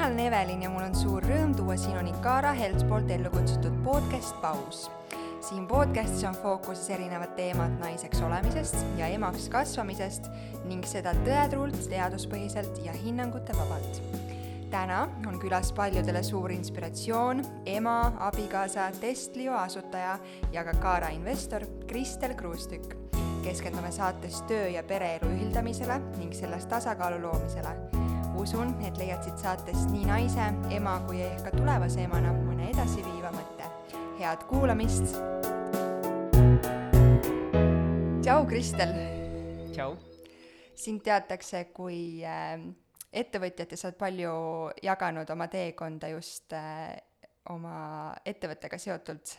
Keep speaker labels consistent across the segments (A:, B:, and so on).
A: mina olen Evelin ja mul on suur rõõm tuua sinuni Kaara Helts poolt ellu kutsutud podcast Paus. siin podcastis on fookuses erinevad teemad naiseks olemisest ja emaks kasvamisest ning seda tõetruult, teaduspõhiselt ja hinnangute vabalt. täna on külas paljudele suur inspiratsioon, ema, abikaasa, Testlio asutaja ja ka Kaara investor Kristel Kruustükk keskendume saates töö ja pereelu ühildamisele ning selles tasakaalu loomisele. Usun, et leiad siit saatest nii naise, ema kui ehk ka tulevase emana mõne edasiviiva mõtte. head kuulamist! tšau, Kristel!
B: tšau!
A: sind teatakse kui äh, ettevõtjat ja sa oled palju jaganud oma teekonda just äh, oma ettevõttega seotult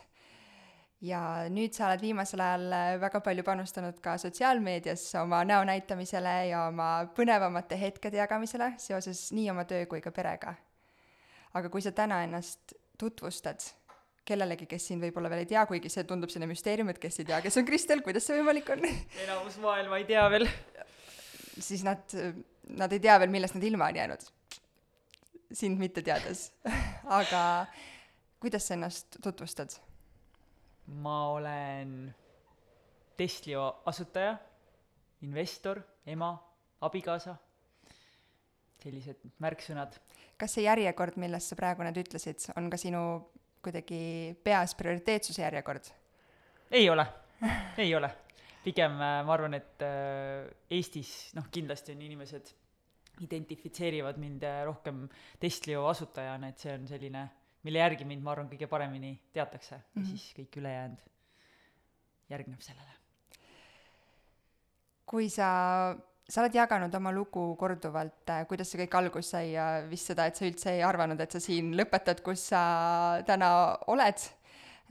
A: ja nüüd sa oled viimasel ajal äh, väga palju panustanud ka sotsiaalmeedias oma näo näitamisele ja oma põnevamate hetkede jagamisele seoses nii oma töö kui ka perega. aga kui sa täna ennast tutvustad kellelegi, kes sind võib-olla veel ei tea, kuigi see tundub selline müsteerium, et kes ei tea, kes on Kristel, kuidas see võimalik on
B: enamus maailma ei tea veel.
A: siis nad, nad ei tea veel, millest nad ilma on jäänud. sind mitte teades aga kuidas sa ennast tutvustad?
B: Ma olen Testlio asutaja, investor, ema, abikaasa, sellised märksõnad.
A: kas see järjekord, millest sa praegu need ütlesid, on ka sinu kuidagi peas prioriteetsuse järjekord?
B: ei ole, ei ole. pigem äh, ma arvan, et äh, Eestis noh, kindlasti on inimesed identifitseerivad mind äh, rohkem Testlio asutajana, et see on selline mille järgi mind, ma arvan, kõige paremini teatakse mm -hmm. ja mhm. siis kõik ülejäänud järgneb sellele.
A: kui sa, sa oled jaganud oma lugu korduvalt, äh, kuidas see kõik alguse sai ja vist seda, et sa üldse ei arvanud, et sa siin lõpetad, kus sa täna oled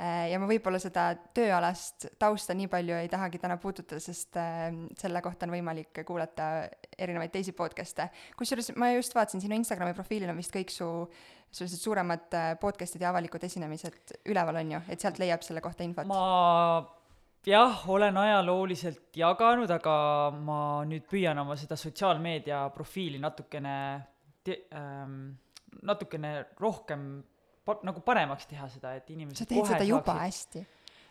A: Äh, ja ma võib-olla seda tööalast tausta nii palju ei tahagi täna puudutada, sest äh, selle kohta on võimalik kuulata erinevaid teisi podcast'e. kusjuures ma just vaatasin, sinu Instagrami profiilil on vist kõik su sellised suuremad äh, podcast'id ja avalikud esinemised üleval, on ju, et sealt leiab selle kohta infot?
B: ma jah, olen ajalooliselt jaganud, aga ma nüüd püüan oma seda sotsiaalmeedia profiili natukene te-, ähm, natukene rohkem pa-, nagu paremaks teha seda, et inimesed
A: sa teed seda juba saaksid. hästi.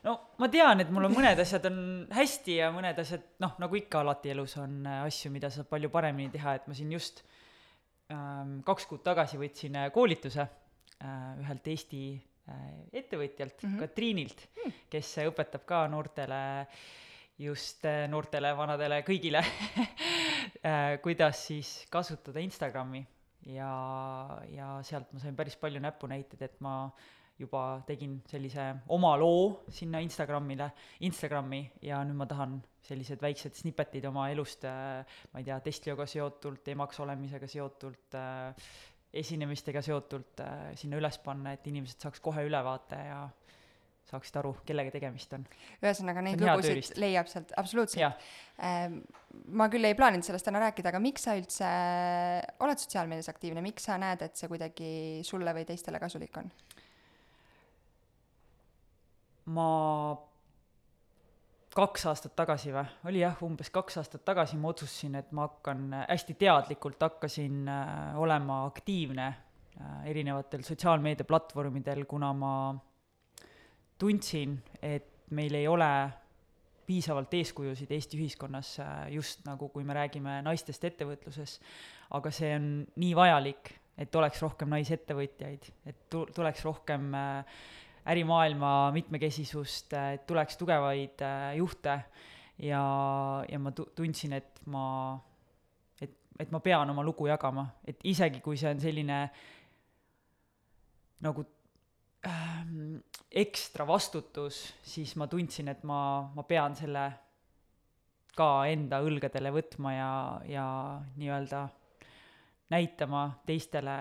B: no ma tean, et mul on mõned asjad on hästi ja mõned asjad, noh, nagu ikka alati elus on äh, asju, mida saab palju paremini teha, et ma siin just ähm, kaks kuud tagasi võtsin äh, koolituse äh, ühelt Eesti äh, ettevõtjalt mm, -hmm. Katriinilt mm, -hmm. kes õpetab ka noortele just äh, noortele, vanadele, kõigile äh, kuidas siis kasutada Instagrami ja, ja sealt ma sain päris palju näpunäiteid, et ma juba tegin sellise oma loo sinna Instagramile, Instagrami ja nüüd ma tahan sellised väiksed snippetid oma elust, äh, ma ei tea, testlioga seotult, emaks olemisega seotult, äh, esinemistega seotult äh, sinna üles panna, et inimesed saaks kohe ülevaate ja saaksid aru, kellega tegemist on.
A: ühesõnaga, neid lugusid leiab sealt, absoluutselt. Ähm, ma küll ei plaaninud sellest täna rääkida, aga miks sa üldse oled sotsiaalmeedias aktiivne, miks sa näed, et see kuidagi sulle või teistele kasulik on?
B: Ma kaks aastat tagasi või, oli jah, umbes kaks aastat tagasi ma otsustasin, et ma hakkan, hästi teadlikult hakkasin äh, olema aktiivne äh, erinevatel sotsiaalmeediaplatvormidel, kuna ma tundsin, et meil ei ole piisavalt eeskujusid Eesti ühiskonnas, äh, just nagu kui me räägime naistest ettevõtluses, aga see on nii vajalik, et oleks rohkem naisettevõtjaid, et tu-, tuleks rohkem äh, ärimaailma mitmekesisust, äh, et tuleks tugevaid juhte. Ja, ja ma tu-, tundsin, et ma, et, et ma pean oma lugu jagama, et isegi kui see on selline nagu ähm, ekstra vastutus, siis ma tundsin, et ma, ma pean selle ka enda õlgadele võtma ja, ja nii-öelda näitama teistele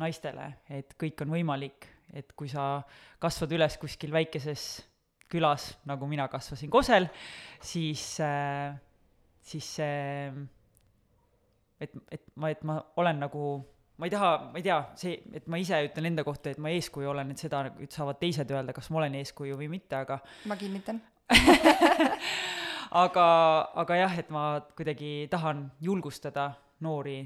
B: naistele, et kõik on võimalik, et kui sa kasvad üles kuskil väikeses külas, nagu mina kasvasin Kosel, siis äh,, siis see et, et ma, et ma olen nagu ma ei taha, ma ei tea, see, et ma ise ütlen enda kohta, et ma eeskuju olen, et seda saavad teised öelda, kas ma olen eeskuju või mitte, aga
A: ma kinnitan.
B: Aga, aga jah, et ma kuidagi tahan julgustada noori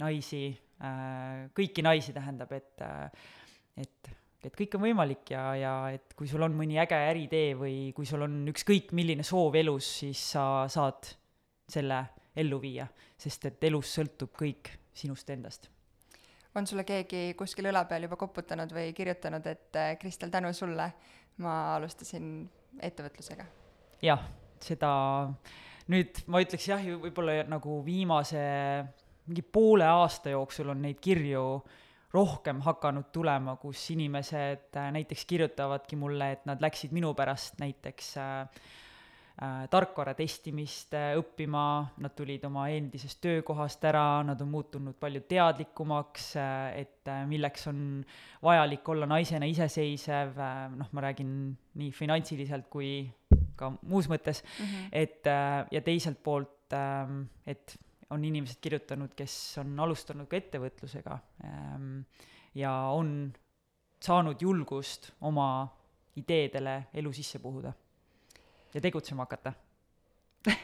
B: naisi äh, kõiki naisi tähendab, et äh, et, et kõik on võimalik ja, ja et kui sul on mõni äge äriidee või kui sul on ükskõik milline soov elus, siis sa saad selle ellu viia, sest et elus sõltub kõik sinust endast
A: on sulle keegi kuskil õla peal juba koputanud või kirjutanud, et äh, Kristel, tänu sulle ma alustasin ettevõtlusega?
B: jah, seda nüüd ma ütleks jah, võib-olla nagu viimase mingi poole aasta jooksul on neid kirju rohkem hakanud tulema, kus inimesed äh, näiteks kirjutavadki mulle, et nad läksid minu pärast näiteks äh, äh, tarkvara testimist äh, õppima, nad tulid oma endisest töökohast ära, nad on muutunud palju teadlikumaks et milleks on vajalik olla naisena iseseisev noh, ma räägin nii finantsiliselt kui ka muus mõttes mm, -hmm. et ja teiselt poolt äh,, et on inimesed kirjutanud, kes on alustanud ka ettevõtlusega ähm, ja on saanud julgust oma ideedele elu sisse puhuda ja tegutsema hakata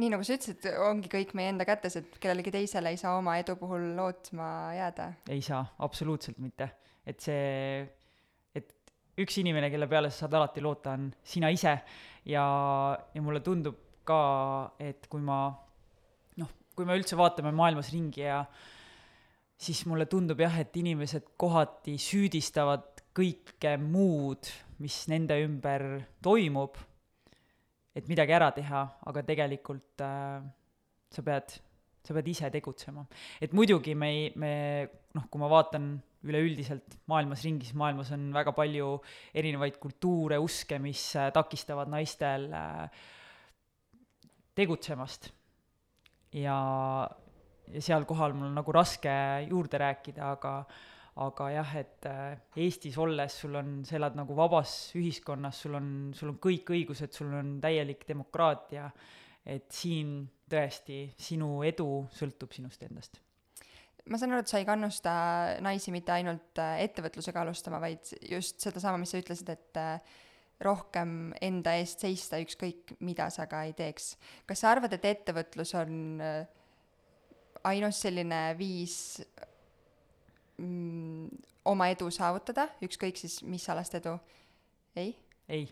A: nii nagu sa ütlesid, ongi kõik meie enda kätes, et kellelegi teisele ei saa oma edu puhul lootma jääda.
B: ei saa, absoluutselt mitte. et see, et üks inimene, kelle peale sa saad alati loota, on sina ise ja, ja mulle tundub ka, et kui ma kui me üldse vaatame maailmas ringi ja siis mulle tundub jah, et inimesed kohati süüdistavad kõike muud, mis nende ümber toimub, et midagi ära teha, aga tegelikult äh, sa pead, sa pead ise tegutsema. et muidugi me ei, me noh, kui ma vaatan üleüldiselt maailmas ringi, siis maailmas on väga palju erinevaid kultuure, uske, mis äh, takistavad naistel äh, tegutsemast ja, ja seal kohal mul on nagu raske juurde rääkida, aga aga jah, et äh, Eestis olles sul on, sa elad nagu vabas ühiskonnas, sul on, sul on kõik õigused, sul on täielik demokraatia, et siin tõesti sinu edu sõltub sinust endast.
A: Ma saan aru, et sa ei kannusta naisi mitte ainult äh, ettevõtlusega alustama, vaid just sedasama, mis sa ütlesid, et äh, rohkem enda eest seista, ükskõik mida sa ka ei teeks. kas sa arvad, et ettevõtlus on äh, ainus selline viis mm, oma edu saavutada, ükskõik siis mis alast edu? ei?
B: ei,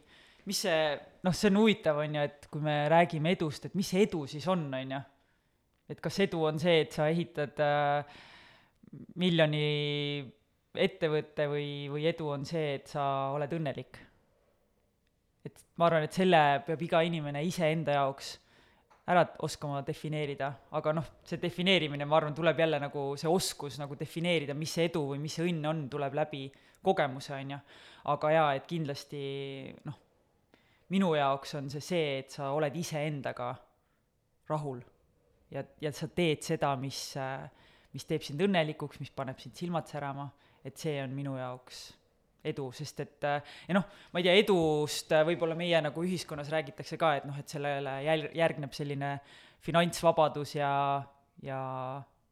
B: mis see, noh, see on huvitav, on ju, et kui me räägime edust, et mis see edu siis on, on ju. et kas edu on see, et sa ehitad äh, miljoni ettevõtte või, või edu on see, et sa oled õnnelik et ma arvan, et selle peab iga inimene iseenda jaoks ära oskama defineerida, aga noh, see defineerimine, ma arvan, tuleb jälle nagu see oskus nagu defineerida, mis see edu või mis see õnn on, tuleb läbi kogemuse, on ju. aga jaa, et kindlasti noh, minu jaoks on see see, et sa oled iseendaga rahul. Ja, ja sa teed seda, mis, mis teeb sind õnnelikuks, mis paneb sind silmad särama, et see on minu jaoks edu, sest et ja noh, ma ei tea, edust äh, võib-olla meie nagu ühiskonnas räägitakse ka, et noh, et sellele jäl-, järgneb selline finantsvabadus ja, ja,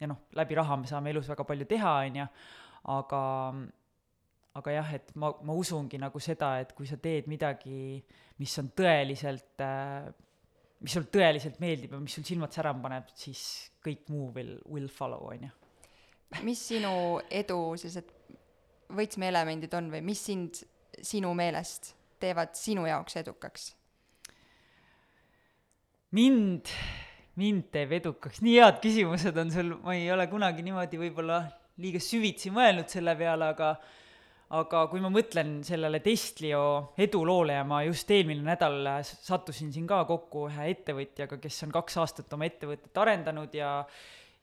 B: ja noh, läbi raha me saame elus väga palju teha, on ju, aga aga jah, et ma, ma usungi nagu seda, et kui sa teed midagi, mis on tõeliselt äh, mis sul tõeliselt meeldib ja mis sul silmad särama paneb, siis kõik muu will, will follow, on ju.
A: mis sinu edu sellised võtmeelemendid on või mis sind sinu meelest teevad sinu jaoks edukaks?
B: mind, mind teeb edukaks, nii head küsimused on sul, ma ei ole kunagi niimoodi võib-olla liiga süvitsi mõelnud selle peale, aga aga kui ma mõtlen sellele Testlio eduloole ja ma just eelmine nädal sattusin siin ka kokku ühe ettevõtjaga, kes on kaks aastat oma ettevõtet arendanud ja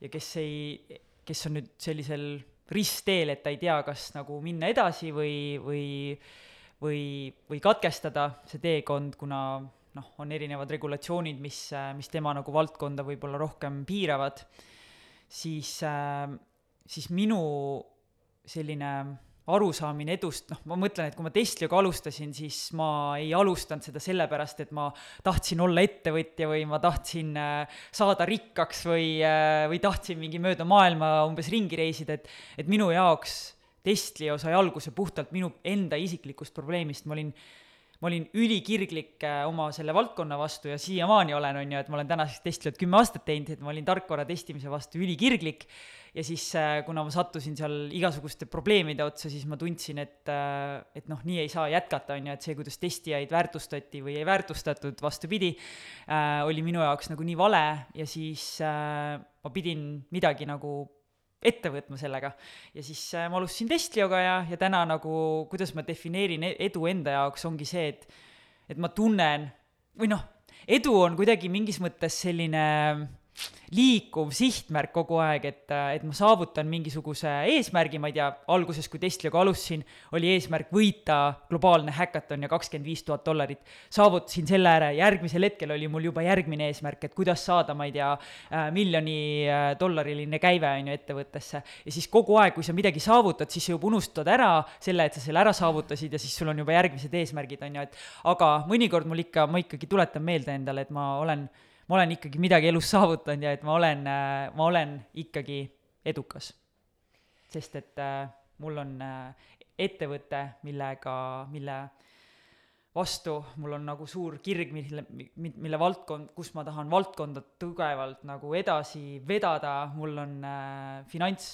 B: ja kes ei, kes on nüüd sellisel ristteel, et ta ei tea, kas nagu minna edasi või, või, või, või katkestada see teekond, kuna noh, on erinevad regulatsioonid, mis, mis tema nagu valdkonda võib-olla rohkem piiravad, siis, siis minu selline arusaamine edust, noh, ma mõtlen, et kui ma Testlioga alustasin, siis ma ei alustanud seda sellepärast, et ma tahtsin olla ettevõtja või ma tahtsin äh, saada rikkaks või, äh, või tahtsin mingi mööda maailma umbes ringi reisida, et, et minu jaoks Testlio sai alguse puhtalt minu enda isiklikust probleemist, ma olin, ma olin ülikirglik äh, oma selle valdkonna vastu ja siiamaani olen, on ju, et ma olen tänaseks testinud kümme aastat teinud, et ma olin tarkvara testimise vastu ülikirglik ja siis äh, kuna ma sattusin seal igasuguste probleemide otsa, siis ma tundsin, et, äh, et noh, nii ei saa jätkata, on ju, et see, kuidas testijaid väärtustati või ei väärtustatud, vastupidi äh,, oli minu jaoks nagu nii vale ja siis ma pidin midagi nagu ette võtma sellega. ja siis ma alustasin Testlioga ja, ja täna nagu, kuidas ma defineerin e-, edu enda jaoks, ongi see, et et ma tunnen, või noh, edu on kuidagi mingis mõttes selline liikuv sihtmärk kogu aeg, et, et ma saavutan mingisuguse eesmärgi, ma ei tea, alguses, kui Testliga alustasin, oli eesmärk võita globaalne häkaton ja kakskümmend viis tuhat dollarit. saavutasin selle ära, järgmisel hetkel oli mul juba järgmine eesmärk, et kuidas saada, ma ei tea, äh, miljoni äh, dollariline käive, on ju, ettevõttesse. ja siis kogu aeg, kui sa midagi saavutad, siis sa juba unustad ära selle, et sa selle ära saavutasid ja siis sul on juba järgmised eesmärgid, on ju, et aga mõnikord mul ikka, ma ikkagi tuletan meelde endale, et ma olen ma olen ikkagi midagi elus saavutanud ja et ma olen, äh, ma olen ikkagi edukas. sest et äh, mul on äh, ettevõte, millega, mille vastu mul on nagu suur kirg, mille, mille valdkond, kus ma tahan valdkonda tugevalt nagu edasi vedada, mul on äh, finants,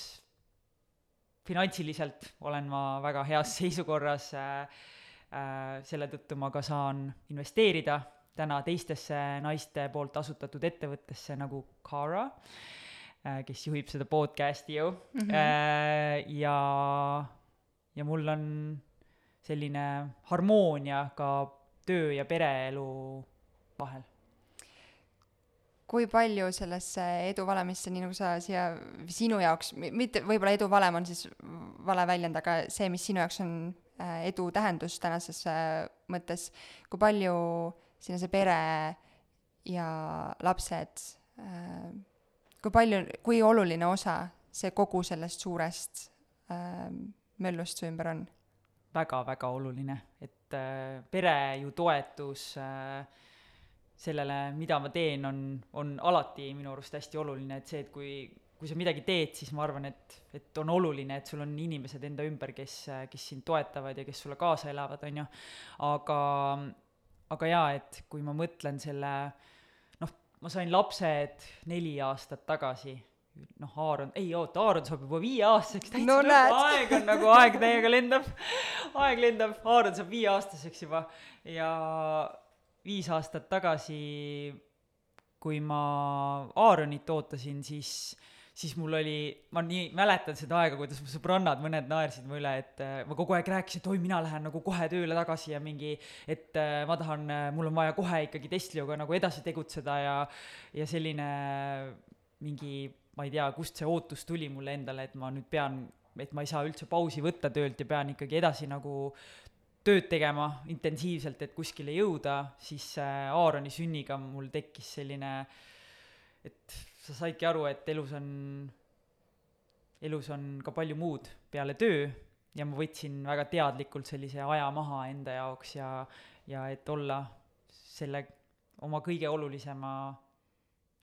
B: finantsiliselt olen ma väga heas seisukorras äh,, äh, selle tõttu ma ka saan investeerida täna teistesse naiste poolt asutatud ettevõttesse nagu Cara, äh, kes juhib seda podcast'i ju mm, -hmm. ja, ja mul on selline harmoonia ka töö ja pereelu vahel
A: kui palju sellesse eduvalemisse, nii nagu sa siia, sinu jaoks, mitte võib-olla eduvalem on siis vale väljend, aga see, mis sinu jaoks on äh, edu tähendus tänases mõttes, kui palju sinna see pere ja lapsed, äh, kui palju, kui oluline osa see kogu sellest suurest äh, möllust su ümber on?
B: väga-väga oluline, et äh, pere ju toetus äh, sellele, mida ma teen, on, on alati minu arust hästi oluline, et see, et kui, kui sa midagi teed, siis ma arvan, et, et on oluline, et sul on inimesed enda ümber, kes, kes sind toetavad ja kes sulle kaasa elavad, on ju. aga aga jaa, et kui ma mõtlen selle, noh, ma sain lapsed neli aastat tagasi, noh, Aaron, ei oota, Aaron saab juba viieaastaseks, täitsa
A: no,
B: nagu aeg on nagu, aeg täiega lendab, aeg lendab, Aaron saab viieaastaseks juba. Ja viis aastat tagasi, kui ma Aaronit ootasin, siis siis mul oli, ma nii mäletan seda aega, kuidas mu sõbrannad, mõned naersid mu üle, et äh, ma kogu aeg rääkisin, et oi, mina lähen nagu kohe tööle tagasi ja mingi, et äh, ma tahan, äh, mul on vaja kohe ikkagi Testlioga nagu edasi tegutseda ja, ja selline mingi, ma ei tea, kust see ootus tuli mulle endale, et ma nüüd pean, et ma ei saa üldse pausi võtta töölt ja pean ikkagi edasi nagu tööd tegema intensiivselt, et kuskile jõuda, siis Aaroni sünniga mul tekkis selline, et sa saidki aru, et elus on, elus on ka palju muud peale töö ja ma võtsin väga teadlikult sellise aja maha enda jaoks ja, ja et olla selle oma kõige olulisema,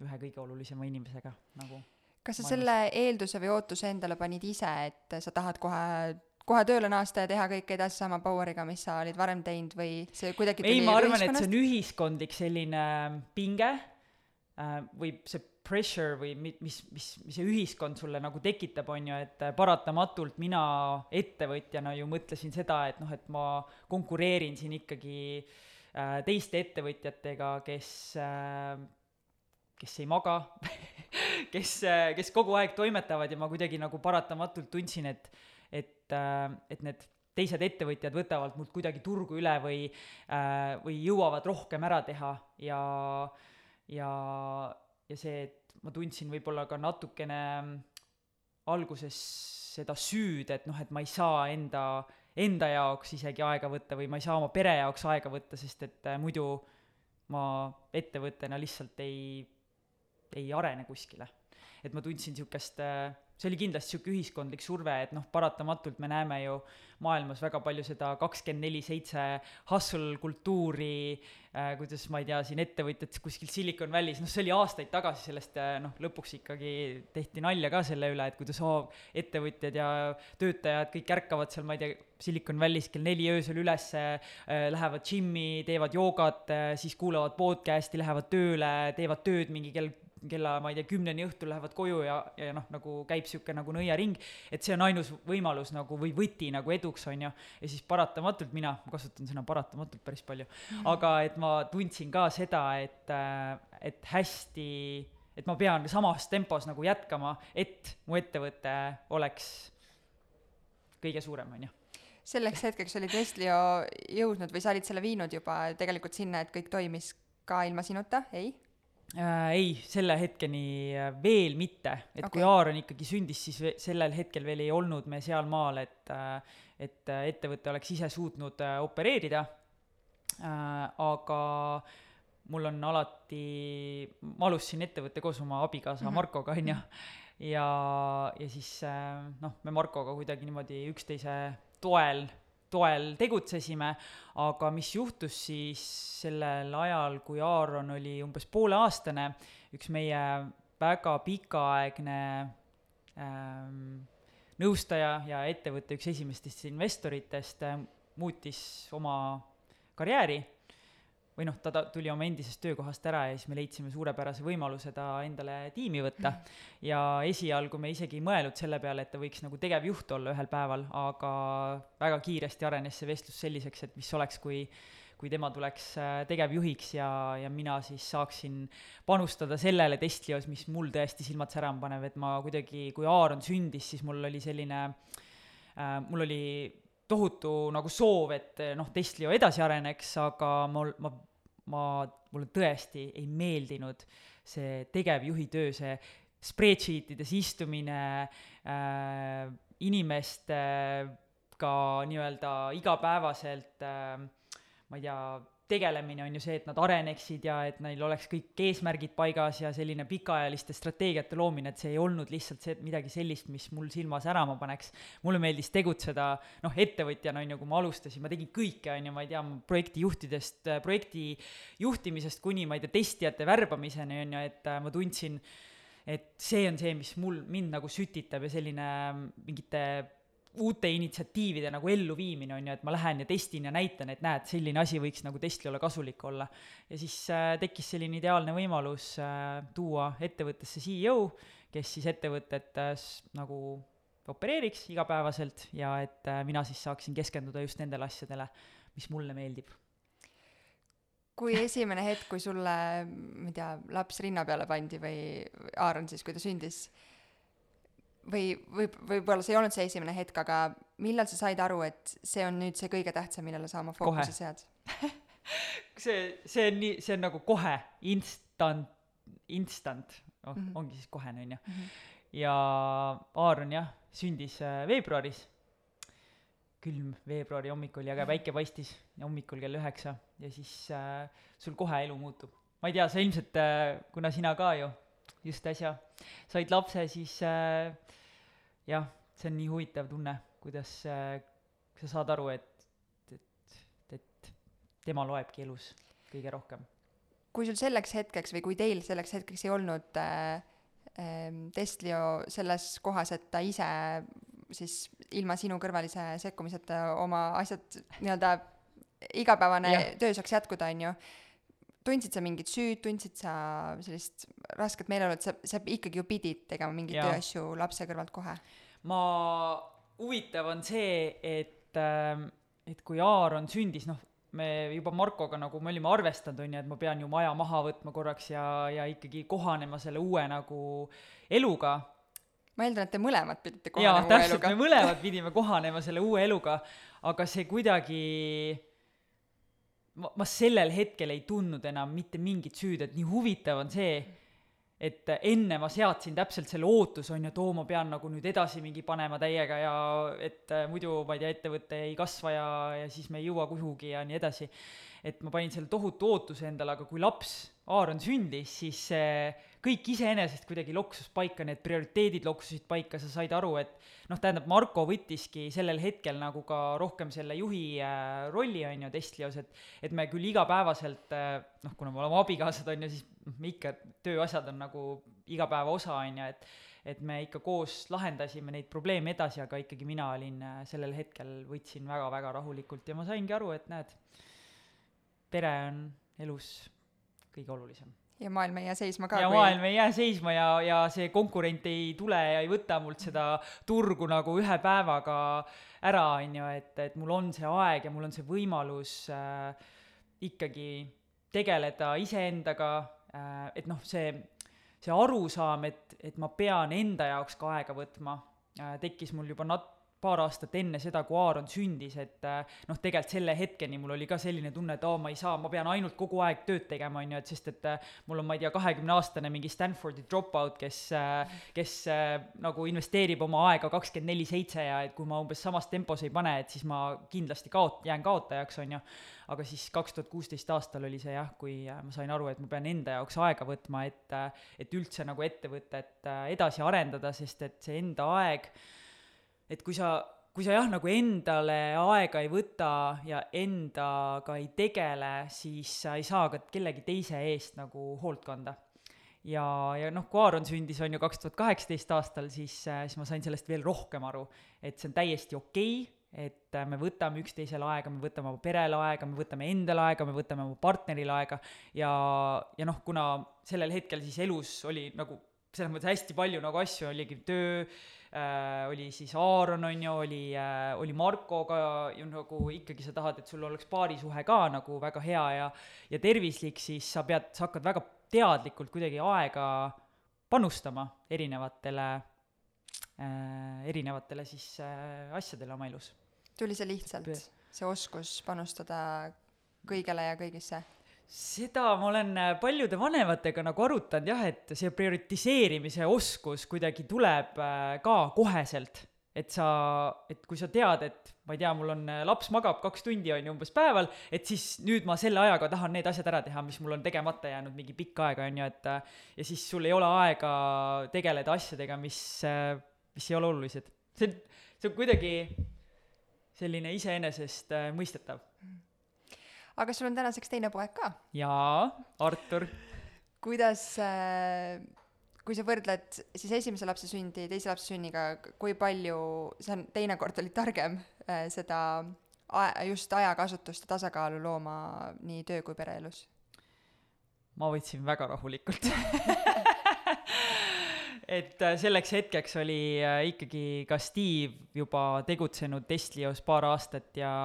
B: ühe kõige olulisema inimesega nagu.
A: kas sa maailmas. selle eelduse või ootuse endale panid ise, et sa tahad kohe kohe tööle naasta ja teha kõike edasi sama power'iga, mis sa olid varem teinud või see kuidagi
B: ei, ma arvan, et see on ühiskondlik selline pinge äh, või see pressure või mi-, mis, mis, mis see ühiskond sulle nagu tekitab, on ju, et paratamatult mina ettevõtjana ju mõtlesin seda, et noh, et ma konkureerin siin ikkagi äh, teiste ettevõtjatega, kes äh, kes ei maga kes äh,, kes kogu aeg toimetavad ja ma kuidagi nagu paratamatult tundsin, et et äh,, et need teised ettevõtjad võtavad mult kuidagi turgu üle või äh, või jõuavad rohkem ära teha ja ja ja see, et ma tundsin võib-olla ka natukene alguses seda süüd, et noh, et ma ei saa enda, enda jaoks isegi aega võtta või ma ei saa oma pere jaoks aega võtta, sest et äh, muidu ma ettevõttena lihtsalt ei, ei arene kuskile. et ma tundsin niisugust äh, see oli kindlasti sihuke ühiskondlik surve, et noh, paratamatult me näeme ju maailmas väga palju seda kakskümmend neli seitse hustle kultuuri äh,, kuidas ma ei tea, siin ettevõtjad kuskil Silicon Valley's, noh, see oli aastaid tagasi, sellest äh, noh, lõpuks ikkagi tehti nalja ka selle üle, et kuidas oo, ettevõtjad ja töötajad kõik ärkavad seal, ma ei tea, Silicon Valley's kell neli öösel üles äh,, lähevad džimmi, teevad joogat äh,, siis kuulavad podcast'i, lähevad tööle, teevad tööd mingi kell kella, ma ei tea, kümneni õhtul lähevad koju ja, ja noh, nagu käib sihuke nagu nõiaring, et see on ainus võimalus nagu või võti nagu eduks, on ju. ja siis paratamatult mina, ma kasutan sõna paratamatult päris palju -hmm. aga et ma tundsin ka seda, et, äh, et hästi, et ma pean samas tempos nagu jätkama, et mu ettevõte oleks kõige suurem, on ju
A: selleks hetkeks oli Testlio jõudnud või sa olid selle viinud juba tegelikult sinna, et kõik toimis ka ilma sinuta, ei?
B: Äh,? ei, selle hetkeni äh, veel mitte, et okay. kui Aaron ikkagi sündis, siis sellel hetkel veel ei olnud me sealmaal, et äh, et äh, ettevõte oleks ise suutnud opereerida äh,, aga mul on alati, ma alustasin ettevõtte koos oma abikaasa mm -hmm. Markoga, on ju, ja, ja siis noh, me Markoga kuidagi niimoodi üksteise toel toel tegutsesime, aga mis juhtus siis sellel ajal, kui Aaron oli umbes pooleaastane, üks meie väga pikaaegne ähm, nõustaja ja ettevõtte üks esimestest investoritest äh, muutis oma karjääri või noh, ta, ta tuli oma endisest töökohast ära ja siis me leidsime suurepärase võimaluse ta endale tiimi võtta. -hmm. ja esialgu me isegi ei mõelnud selle peale, et ta võiks nagu tegevjuht olla ühel päeval, aga väga kiiresti arenes see vestlus selliseks, et mis oleks, kui kui tema tuleks äh, tegevjuhiks ja, ja mina siis saaksin panustada sellele Testlios, mis mul tõesti silmad särama paneb, et ma kuidagi, kui Aaron sündis, siis mul oli selline äh,, mul oli tohutu nagu soov, et noh, Testlio edasi areneks, aga mul, ma, ma, mulle tõesti ei meeldinud see tegevjuhi töö, see spreadsheet ides istumine äh,, inimestega nii-öelda igapäevaselt äh, ma ei tea, tegelemine on ju see, et nad areneksid ja et neil oleks kõik eesmärgid paigas ja selline pikaajaliste strateegiate loomine, et see ei olnud lihtsalt see, midagi sellist, mis mul silma särama paneks. mulle meeldis tegutseda, noh, ettevõtjana on ju, kui ma alustasin, ma tegin kõike, on ju, ma ei tea, projektijuhtidest, projekti juhtimisest kuni, ma ei tea, testijate värbamiseni, on ju, et äh, ma tundsin, et see on see, mis mul, mind nagu sütitab ja selline mingite uute initsiatiivide nagu elluviimine on ju, et ma lähen ja testin ja näitan, et näed, selline asi võiks nagu Teslile kasulik olla. ja siis äh, tekkis selline ideaalne võimalus äh, tuua ettevõttesse CEO, kes siis ettevõtet äh, nagu opereeriks igapäevaselt ja et äh, mina siis saaksin keskenduda just nendele asjadele, mis mulle meeldib
A: kui esimene hetk, kui sulle, ma ei tea, laps rinna peale pandi või Aaron siis, kui ta sündis, või võib, võib-olla see ei olnud see esimene hetk, aga millal sa said aru, et see on nüüd see kõige tähtsam, millele sa oma fookuse sead
B: see, see on nii, see on nagu kohe, instant, instant, oh mm, -hmm. ongi siis kohene, on ju. Mhm. ja Aaron jah, sündis äh, veebruaris, külm veebruari hommik oli, aga päike paistis ja hommikul kell üheksa ja siis äh, sul kohe elu muutub. ma ei tea, sa ilmselt äh,, kuna sina ka ju just äsja said lapse, siis äh, jah, see on nii huvitav tunne, kuidas äh, sa saad aru, et, et, et tema loebki elus kõige rohkem.
A: kui sul selleks hetkeks või kui teil selleks hetkeks ei olnud äh, äh, Testlio selles kohas, et ta ise siis ilma sinu kõrvalise sekkumiseta oma asjad nii-öelda igapäevane ja. töö saaks jätkuda, on ju tundsid sa mingit süüd, tundsid sa sellist rasket meeleolu, et sa, sa ikkagi ju pidid tegema mingeid tööasju lapse kõrvalt kohe?
B: ma, huvitav on see, et, ähm, et kui Aaron sündis, noh, me juba Markoga nagu me olime arvestanud, on ju, et ma pean ju maja maha võtma korraks ja, ja ikkagi kohanema selle uue nagu eluga.
A: ma eeldan, et te mõlemad pidite kohanema
B: uue täpselt, eluga. me mõlemad pidime kohanema selle uue eluga, aga see kuidagi ma, ma sellel hetkel ei tundnud enam mitte mingit süüd, et nii huvitav on see, et enne ma seadsin täpselt selle ootuse, on ju, et oo, ma pean nagu nüüd edasi mingi panema täiega ja et äh, muidu, ma ei tea, ettevõte ei kasva ja, ja siis me ei jõua kuhugi ja nii edasi. et ma panin selle tohutu ootuse endale, aga kui laps, Aaron sündis, siis see kõik iseenesest kuidagi loksus paika, need prioriteedid loksusid paika, sa said aru, et noh, tähendab, Marko võttiski sellel hetkel nagu ka rohkem selle juhi äh, rolli, on ju, Testlios, et et me küll igapäevaselt äh, noh, kuna me oleme abikaasad, on ju, siis noh, me ikka, tööasjad on nagu igapäeva osa, on ju, et et me ikka koos lahendasime neid probleeme edasi, aga ikkagi mina olin äh, sellel hetkel, võtsin väga-väga rahulikult ja ma saingi aru, et näed, pere on elus kõige olulisem
A: ja maailm ei jää seisma ka.
B: ja kui... maailm ei jää seisma ja, ja see konkurent ei tule ja ei võta mult seda turgu nagu ühe päevaga ära, on ju, et, et mul on see aeg ja mul on see võimalus äh, ikkagi tegeleda iseendaga äh,, et noh, see, see arusaam, et, et ma pean enda jaoks ka aega võtma äh,, tekkis mul juba nat-, paar aastat enne seda, kui Aaron sündis, et äh, noh, tegelikult selle hetkeni mul oli ka selline tunne, et aa, ma ei saa, ma pean ainult kogu aeg tööd tegema, on ju, et sest et äh, mul on, ma ei tea, kahekümneaastane mingi Stanfordi dropout, kes, äh, kes nagu investeerib oma aega kakskümmend neli seitse ja et kui ma umbes samas tempos ei pane, et siis ma kindlasti kaot-, jään kaotajaks, on ju. aga siis kaks tuhat kuusteist aastal oli see jah, kui ma sain aru, et ma pean enda jaoks aega võtma, et, et üldse nagu ettevõtet edasi arendada, sest et see enda aeg et kui sa, kui sa jah, nagu endale aega ei võta ja endaga ei tegele, siis sa ei saa ka kellegi teise eest nagu hoolt kanda. ja, ja noh, kui Aaron sündis, on ju, kaks tuhat kaheksateist aastal, siis, siis ma sain sellest veel rohkem aru, et see on täiesti okei okay,, et me võtame üksteisele aega, me võtame oma perele aega, me võtame endale aega, me võtame oma partnerile aega ja, ja noh, kuna sellel hetkel siis elus oli nagu selles mõttes hästi palju nagu asju, oligi töö, äh, oli siis Aaron, on ju, oli äh,, oli Markoga ju nagu ikkagi sa tahad, et sul oleks paarisuhe ka nagu väga hea ja ja tervislik, siis sa pead, sa hakkad väga teadlikult kuidagi aega panustama erinevatele äh,, erinevatele siis äh, asjadele oma elus.
A: tuli see lihtsalt, see oskus panustada kõigele ja kõigisse?
B: Seda ma olen äh, paljude vanematega nagu arutanud jah, et see prioritiseerimise oskus kuidagi tuleb äh, ka koheselt. et sa, et kui sa tead, et ma ei tea, mul on, äh, laps magab kaks tundi, on ju, umbes päeval, et siis nüüd ma selle ajaga tahan need asjad ära teha, mis mul on tegemata jäänud mingi pikka aega, on ju, et ja siis sul ei ole aega tegeleda asjadega, mis, mis ei ole olulised. see on, see on kuidagi selline iseenesestmõistetav
A: aga sul on tänaseks teine poeg ka.
B: jaa, Artur.
A: kuidas äh, kui sa võrdled siis esimese lapse sündi teise lapse sünniga, kui palju, see on, teinekord olid targem äh, seda a-, just ajakasutust ja tasakaalu looma nii töö kui pereelus?
B: ma võtsin väga rahulikult et äh, selleks hetkeks oli ikkagi ka Steve juba tegutsenud Testlios paar aastat ja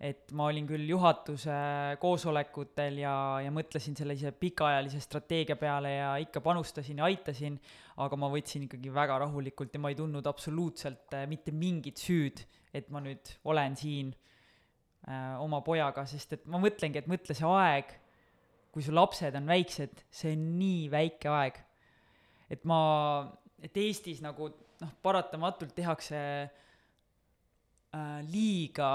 B: et ma olin küll juhatuse koosolekutel ja, ja mõtlesin sellise pikaajalise strateegia peale ja ikka panustasin ja aitasin, aga ma võtsin ikkagi väga rahulikult ja ma ei tundnud absoluutselt äh, mitte mingit süüd, et ma nüüd olen siin äh, oma pojaga, sest et ma mõtlengi, et mõtle see aeg, kui su lapsed on väiksed, see on nii väike aeg. et ma, et Eestis nagu noh, paratamatult tehakse äh, liiga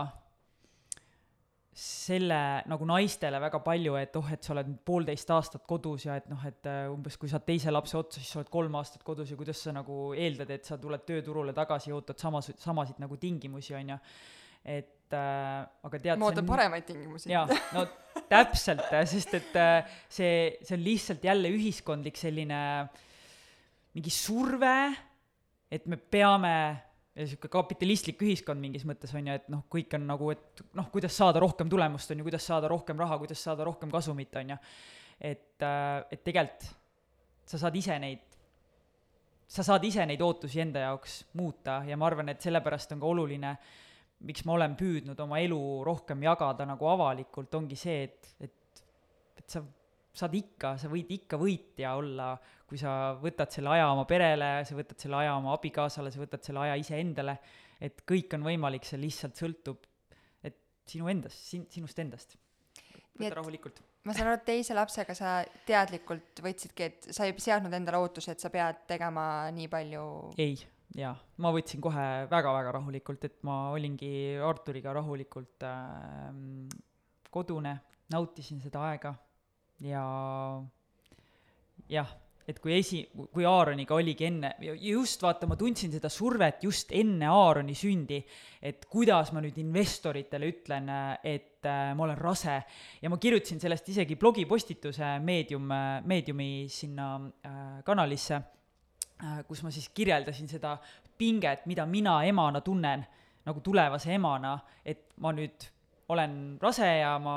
B: selle nagu naistele väga palju, et oh, et sa oled poolteist aastat kodus ja et noh, et uh, umbes kui saad teise lapse otsa, siis sa oled kolm aastat kodus ja kuidas sa nagu eeldad, et sa tuled tööturule tagasi ja ootad samas, samasid nagu tingimusi, on ju. et äh, aga tead
A: ma ootan on... paremaid tingimusi.
B: jaa, no täpselt, sest et äh, see, see on lihtsalt jälle ühiskondlik selline mingi surve, et me peame ja sihuke kapitalistlik ühiskond mingis mõttes on ju, et noh, kõik on nagu, et noh, kuidas saada rohkem tulemust, on ju, kuidas saada rohkem raha, kuidas saada rohkem kasumit, on ju. et, äh, et tegelikult sa saad ise neid, sa saad ise neid ootusi enda jaoks muuta ja ma arvan, et sellepärast on ka oluline, miks ma olen püüdnud oma elu rohkem jagada nagu avalikult, ongi see, et, et, et sa saad ikka, sa võid ikka võitja olla, kui sa võtad selle aja oma perele, sa võtad selle aja oma abikaasale, sa võtad selle aja iseendale, et kõik on võimalik, see lihtsalt sõltub, et sinu endast, sin-, sinust endast. võta rahulikult.
A: ma saan aru, et teise lapsega sa teadlikult võtsidki, et sa ei seadnud endale ootusi, et sa pead tegema nii palju
B: ei, jaa, ma võtsin kohe väga-väga rahulikult, et ma olingi Arturiga rahulikult äh, kodune nautisin seda aega ja jah, et kui esi, kui Aaroniga oligi enne, just vaata, ma tundsin seda survet just enne Aaroni sündi, et kuidas ma nüüd investoritele ütlen, et äh, ma olen rase. ja ma kirjutasin sellest isegi blogipostituse Meedium, Meediumi sinna äh, kanalisse äh,, kus ma siis kirjeldasin seda pinget, mida mina emana tunnen, nagu tulevase emana, et ma nüüd olen rase ja ma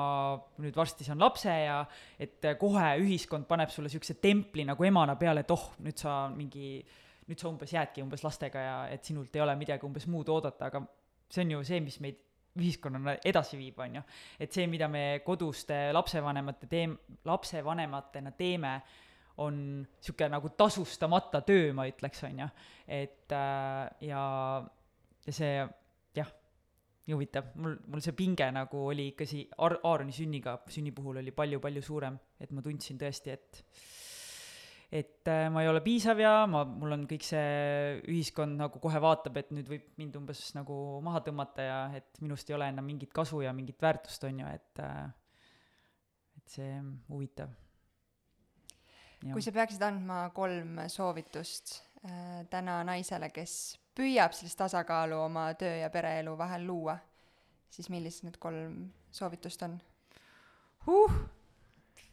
B: nüüd varsti saan lapse ja et kohe ühiskond paneb sulle niisuguse templi nagu emana peale, et oh, nüüd sa mingi, nüüd sa umbes jäädki umbes lastega ja et sinult ei ole midagi umbes muud oodata, aga see on ju see, mis meid ühiskonnana edasi viib, on ju. et see, mida me koduste lapsevanemate teem-, lapsevanematena teeme, on niisugune nagu tasustamata töö, ma ütleks, on ju. et äh, ja, ja see nii huvitav, mul, mul see pinge nagu oli ikka sii- Ar-, Aaroni sünniga, sünni puhul oli palju-palju suurem, et ma tundsin tõesti, et et äh, ma ei ole piisav ja ma, mul on kõik see ühiskond nagu kohe vaatab, et nüüd võib mind umbes nagu maha tõmmata ja et minust ei ole enam mingit kasu ja mingit väärtust, on ju, et äh, et see huvitav.
A: kui sa peaksid andma kolm soovitust äh, täna naisele, kes püüab sellist tasakaalu oma töö ja pereelu vahel luua, siis millised need kolm soovitust on
B: huh,?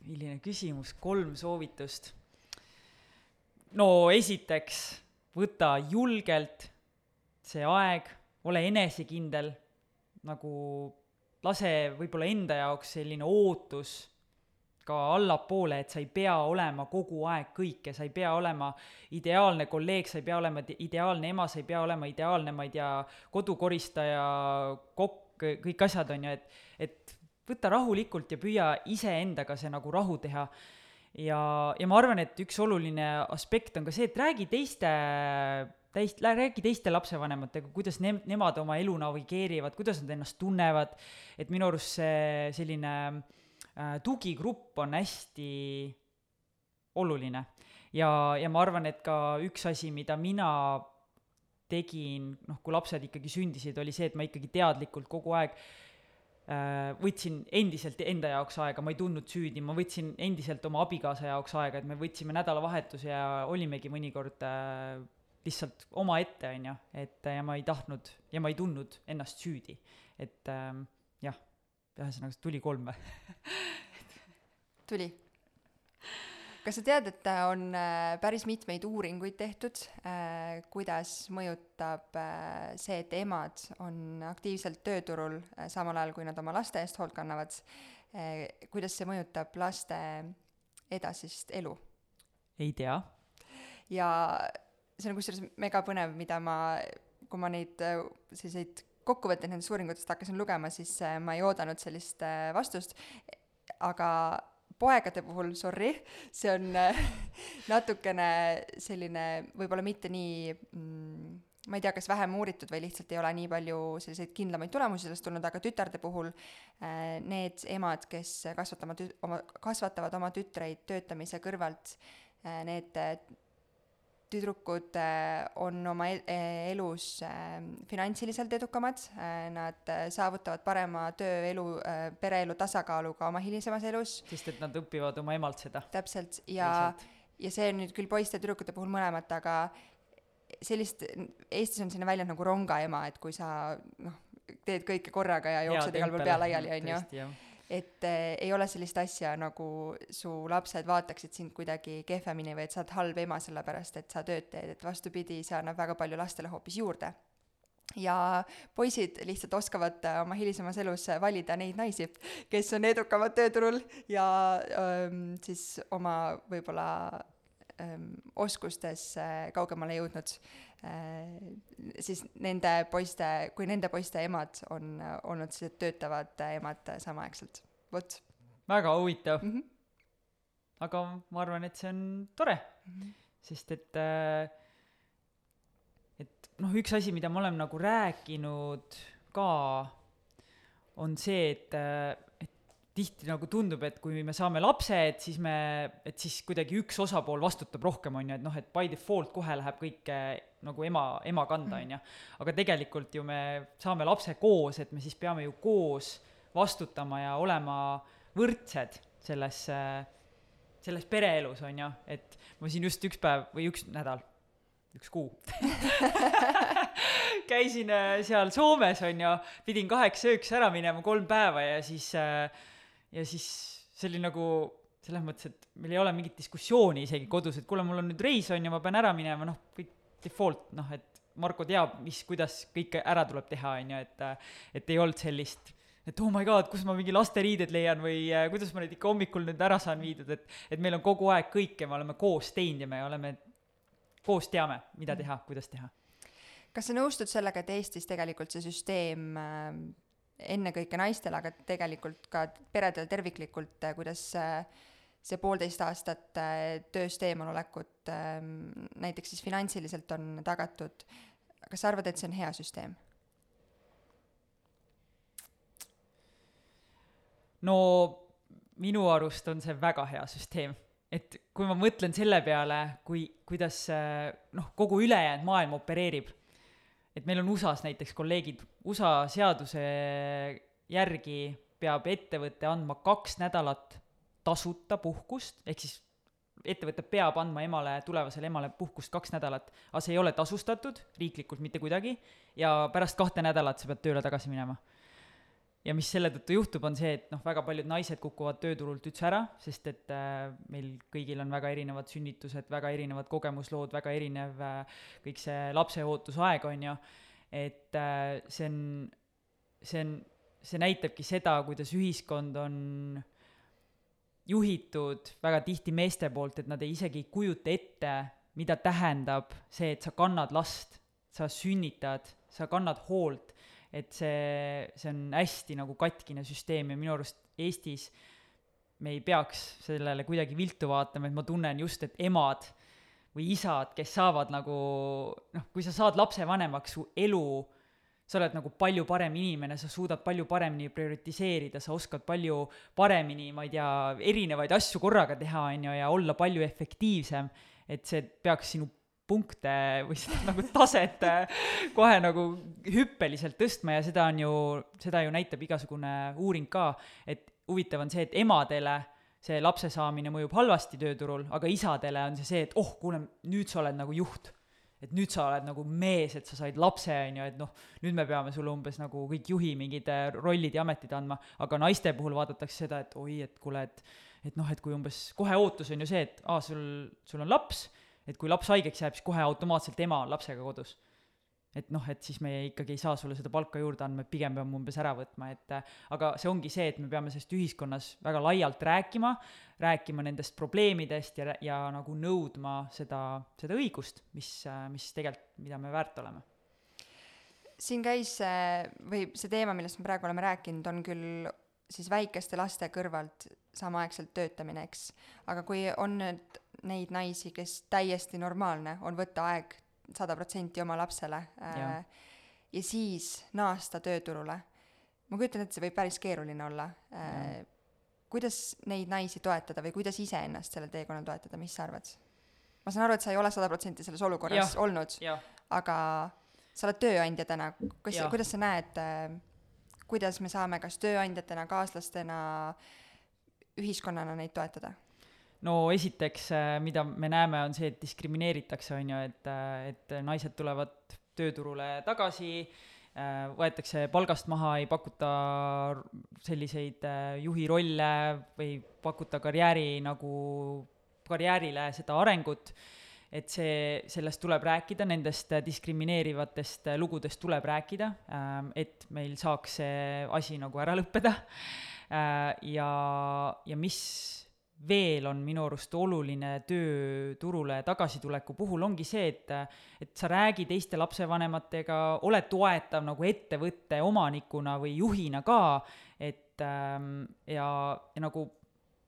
B: milline küsimus, kolm soovitust. no esiteks, võta julgelt see aeg, ole enesekindel, nagu lase võib-olla enda jaoks selline ootus ka allapoole, et sa ei pea olema kogu aeg kõike, sa ei pea olema ideaalne kolleeg, sa ei pea olema ideaalne ema, sa ei pea olema ideaalne, ma ei tea, kodukoristaja, kokk, kõik asjad, on ju, et, et võta rahulikult ja püüa iseendaga see nagu rahu teha. ja, ja ma arvan, et üks oluline aspekt on ka see, et räägi teiste täist-, räägi teiste lapsevanematega, kuidas ne-, nemad oma elu navigeerivad, kuidas nad ennast tunnevad, et minu arust see selline äh, tugigrupp on hästi oluline. ja, ja ma arvan, et ka üks asi, mida mina tegin, noh, kui lapsed ikkagi sündisid, oli see, et ma ikkagi teadlikult kogu aeg äh, võtsin endiselt enda jaoks aega, ma ei tundnud süüdi, ma võtsin endiselt oma abikaasa jaoks aega, et me võtsime nädalavahetuse ja olimegi mõnikord äh, lihtsalt omaette, on ju, et ja ma ei tahtnud ja ma ei tundnud ennast süüdi. et äh, jah ühesõnaga, tuli kolm või
A: tuli. kas sa tead, et on äh, päris mitmeid uuringuid tehtud, äh, kuidas mõjutab äh, see, et emad on aktiivselt tööturul, samal ajal kui nad oma laste eest hoolt kannavad, kuidas see mõjutab laste edasist elu?
B: ei tea.
A: ja see on kusjuures mega põnev, mida ma, kui ma neid selliseid kokkuvõtteid nendest uuringutest hakkasin lugema, siis äh, ma ei oodanud sellist äh, vastust, aga poegade puhul, sorry, see on äh, natukene selline võib-olla mitte nii mm, ma ei tea, kas vähem uuritud või lihtsalt ei ole nii palju selliseid kindlamaid tulemusi sellest tulnud, aga tütarde puhul need emad, kes kasvatama tü-, oma, kasvatavad oma tütreid töötamise kõrvalt, need tüdrukud äh, on oma e-, elus äh, finantsiliselt edukamad, äh, nad saavutavad parema tööelu, pereelu tasakaalu ka oma hilisemas elus.
B: sest et nad õpivad oma emalt seda.
A: täpselt, ja, ja see on nüüd küll poiste ja tüdrukute puhul mõlemat, aga sellist, Eestis on selline väljend nagu rongaema, et kui sa noh, teed kõike korraga ja jooksed igal pool pea laiali, on ju et äh, ei ole sellist asja, nagu su lapsed vaataksid sind kuidagi kehvemini või et sa oled halb ema sellepärast, et sa tööd teed, et vastupidi, see annab väga palju lastele hoopis juurde. ja poisid lihtsalt oskavad äh, oma hilisemas elus valida neid naisi, kes on edukamad tööturul ja ähm, siis oma võib-olla oskustes äh, kaugemale jõudnud äh,, siis nende poiste, kui nende poiste emad on äh, olnud sellised töötavad emad samaaegselt, vot.
B: väga huvitav mm. -hmm. aga ma arvan, et see on tore mm, -hmm. sest et äh, et noh, üks asi, mida ma olen nagu rääkinud ka, on see, et tihti nagu tundub, et kui me saame lapse, et siis me, et siis kuidagi üks osapool vastutab rohkem, on ju, et noh, et by default kohe läheb kõik nagu ema, ema kanda, on ju. aga tegelikult ju me saame lapse koos, et me siis peame ju koos vastutama ja olema võrdsed selles äh, selles pereelus on ju, et ma siin just üks päev või üks nädal, üks kuu käisin äh, seal Soomes on ju, pidin kaheks ööks ära minema kolm päeva ja siis äh, ja siis see oli nagu selles mõttes, et meil ei ole mingit diskussiooni isegi kodus, et kuule, mul on nüüd reis on ju, ma pean ära minema, noh, kõik default, noh, et Marko teab, mis, kuidas kõike ära tuleb teha, on ju, et et ei olnud sellist et oh my god, kus ma mingi lasteriided leian või äh, kuidas ma neid ikka hommikul nüüd ära saan viidud, et et meil on kogu aeg kõike, me oleme koos teinud ja me oleme, koos teame, mida teha, kuidas teha.
A: kas sa nõustud sellega, et Eestis tegelikult see süsteem äh, ennekõike naistele, aga tegelikult ka peredele terviklikult, äh, kuidas äh, see poolteist aastat äh, tööst eemalolekut ähm, näiteks siis finantsiliselt on tagatud, kas sa arvad, et see on hea süsteem?
B: no minu arust on see väga hea süsteem. et kui ma mõtlen selle peale, kui, kuidas noh, kogu ülejäänud maailm opereerib, et meil on USA-s näiteks kolleegid, USA seaduse järgi peab ettevõte andma kaks nädalat tasuta puhkust, ehk siis ettevõte peab andma emale, tulevasele emale puhkust kaks nädalat, aga see ei ole tasustatud riiklikult mitte kuidagi ja pärast kahte nädalat sa pead tööle tagasi minema ja mis selle tõttu juhtub, on see, et noh, väga paljud naised kukuvad tööturult üldse ära, sest et äh, meil kõigil on väga erinevad sünnitused, väga erinevad kogemuslood, väga erinev äh, kõik see lapseootusaeg, on ju, et äh, see on, see on, see näitabki seda, kuidas ühiskond on juhitud väga tihti meeste poolt, et nad ei isegi ei kujuta ette, mida tähendab see, et sa kannad last, sa sünnitad, sa kannad hoolt et see, see on hästi nagu katkine süsteem ja minu arust Eestis me ei peaks sellele kuidagi viltu vaatama, et ma tunnen just, et emad või isad, kes saavad nagu noh, kui sa saad lapsevanemaks, su elu, sa oled nagu palju parem inimene, sa suudad palju paremini prioritiseerida, sa oskad palju paremini, ma ei tea, erinevaid asju korraga teha, on ju, ja olla palju efektiivsem, et see peaks sinu punkte või seda nagu taset kohe nagu hüppeliselt tõstma ja seda on ju, seda ju näitab igasugune uuring ka, et huvitav on see, et emadele see lapse saamine mõjub halvasti tööturul, aga isadele on see see, et oh, kuule, nüüd sa oled nagu juht. et nüüd sa oled nagu mees, et sa said lapse, on ju, et noh, nüüd me peame sulle umbes nagu kõik juhi mingid äh, rollid ja ametid andma, aga naiste puhul vaadatakse seda, et oi, et kuule, et et noh, et kui umbes kohe ootus on ju see, et aa, sul, sul on laps et kui laps haigeks jääb, siis kohe automaatselt ema on lapsega kodus. et noh, et siis me ikkagi ei saa sulle seda palka juurde andma, et pigem peame umbes ära võtma, et aga see ongi see, et me peame sellest ühiskonnas väga laialt rääkima, rääkima nendest probleemidest ja, ja nagu nõudma seda, seda õigust, mis, mis tegelikult, mida me väärt oleme
A: siin käis või see teema, millest me praegu oleme rääkinud, on küll siis väikeste laste kõrvalt samaaegselt töötamine, eks. aga kui on nüüd neid naisi, kes täiesti normaalne on võtta aeg sada protsenti oma lapsele äh, ja. ja siis naasta tööturule. ma kujutan ette, see võib päris keeruline olla äh,. kuidas neid naisi toetada või kuidas iseennast sellel teekonnal toetada, mis sa arvad? ma saan aru, et sa ei ole sada protsenti selles olukorras ja. olnud, aga sa oled tööandja täna, kas, kuidas sa näed äh,, kuidas me saame kas tööandjatena, kaaslastena, ühiskonnana neid toetada?
B: No esiteks, äh, mida me näeme, on see, et diskrimineeritakse, on ju, et, äh, et naised tulevad tööturule tagasi, äh, võetakse palgast maha, ei pakuta selliseid juhi rolle või pakuta karjääri nagu, karjäärile seda arengut, et see, sellest tuleb rääkida, nendest diskrimineerivatest lugudest tuleb rääkida, et meil saaks see asi nagu ära lõppeda. ja, ja mis veel on minu arust oluline tööturule tagasituleku puhul, ongi see, et et sa räägi teiste lapsevanematega, ole toetav nagu ettevõtte omanikuna või juhina ka, et ähm, ja, ja nagu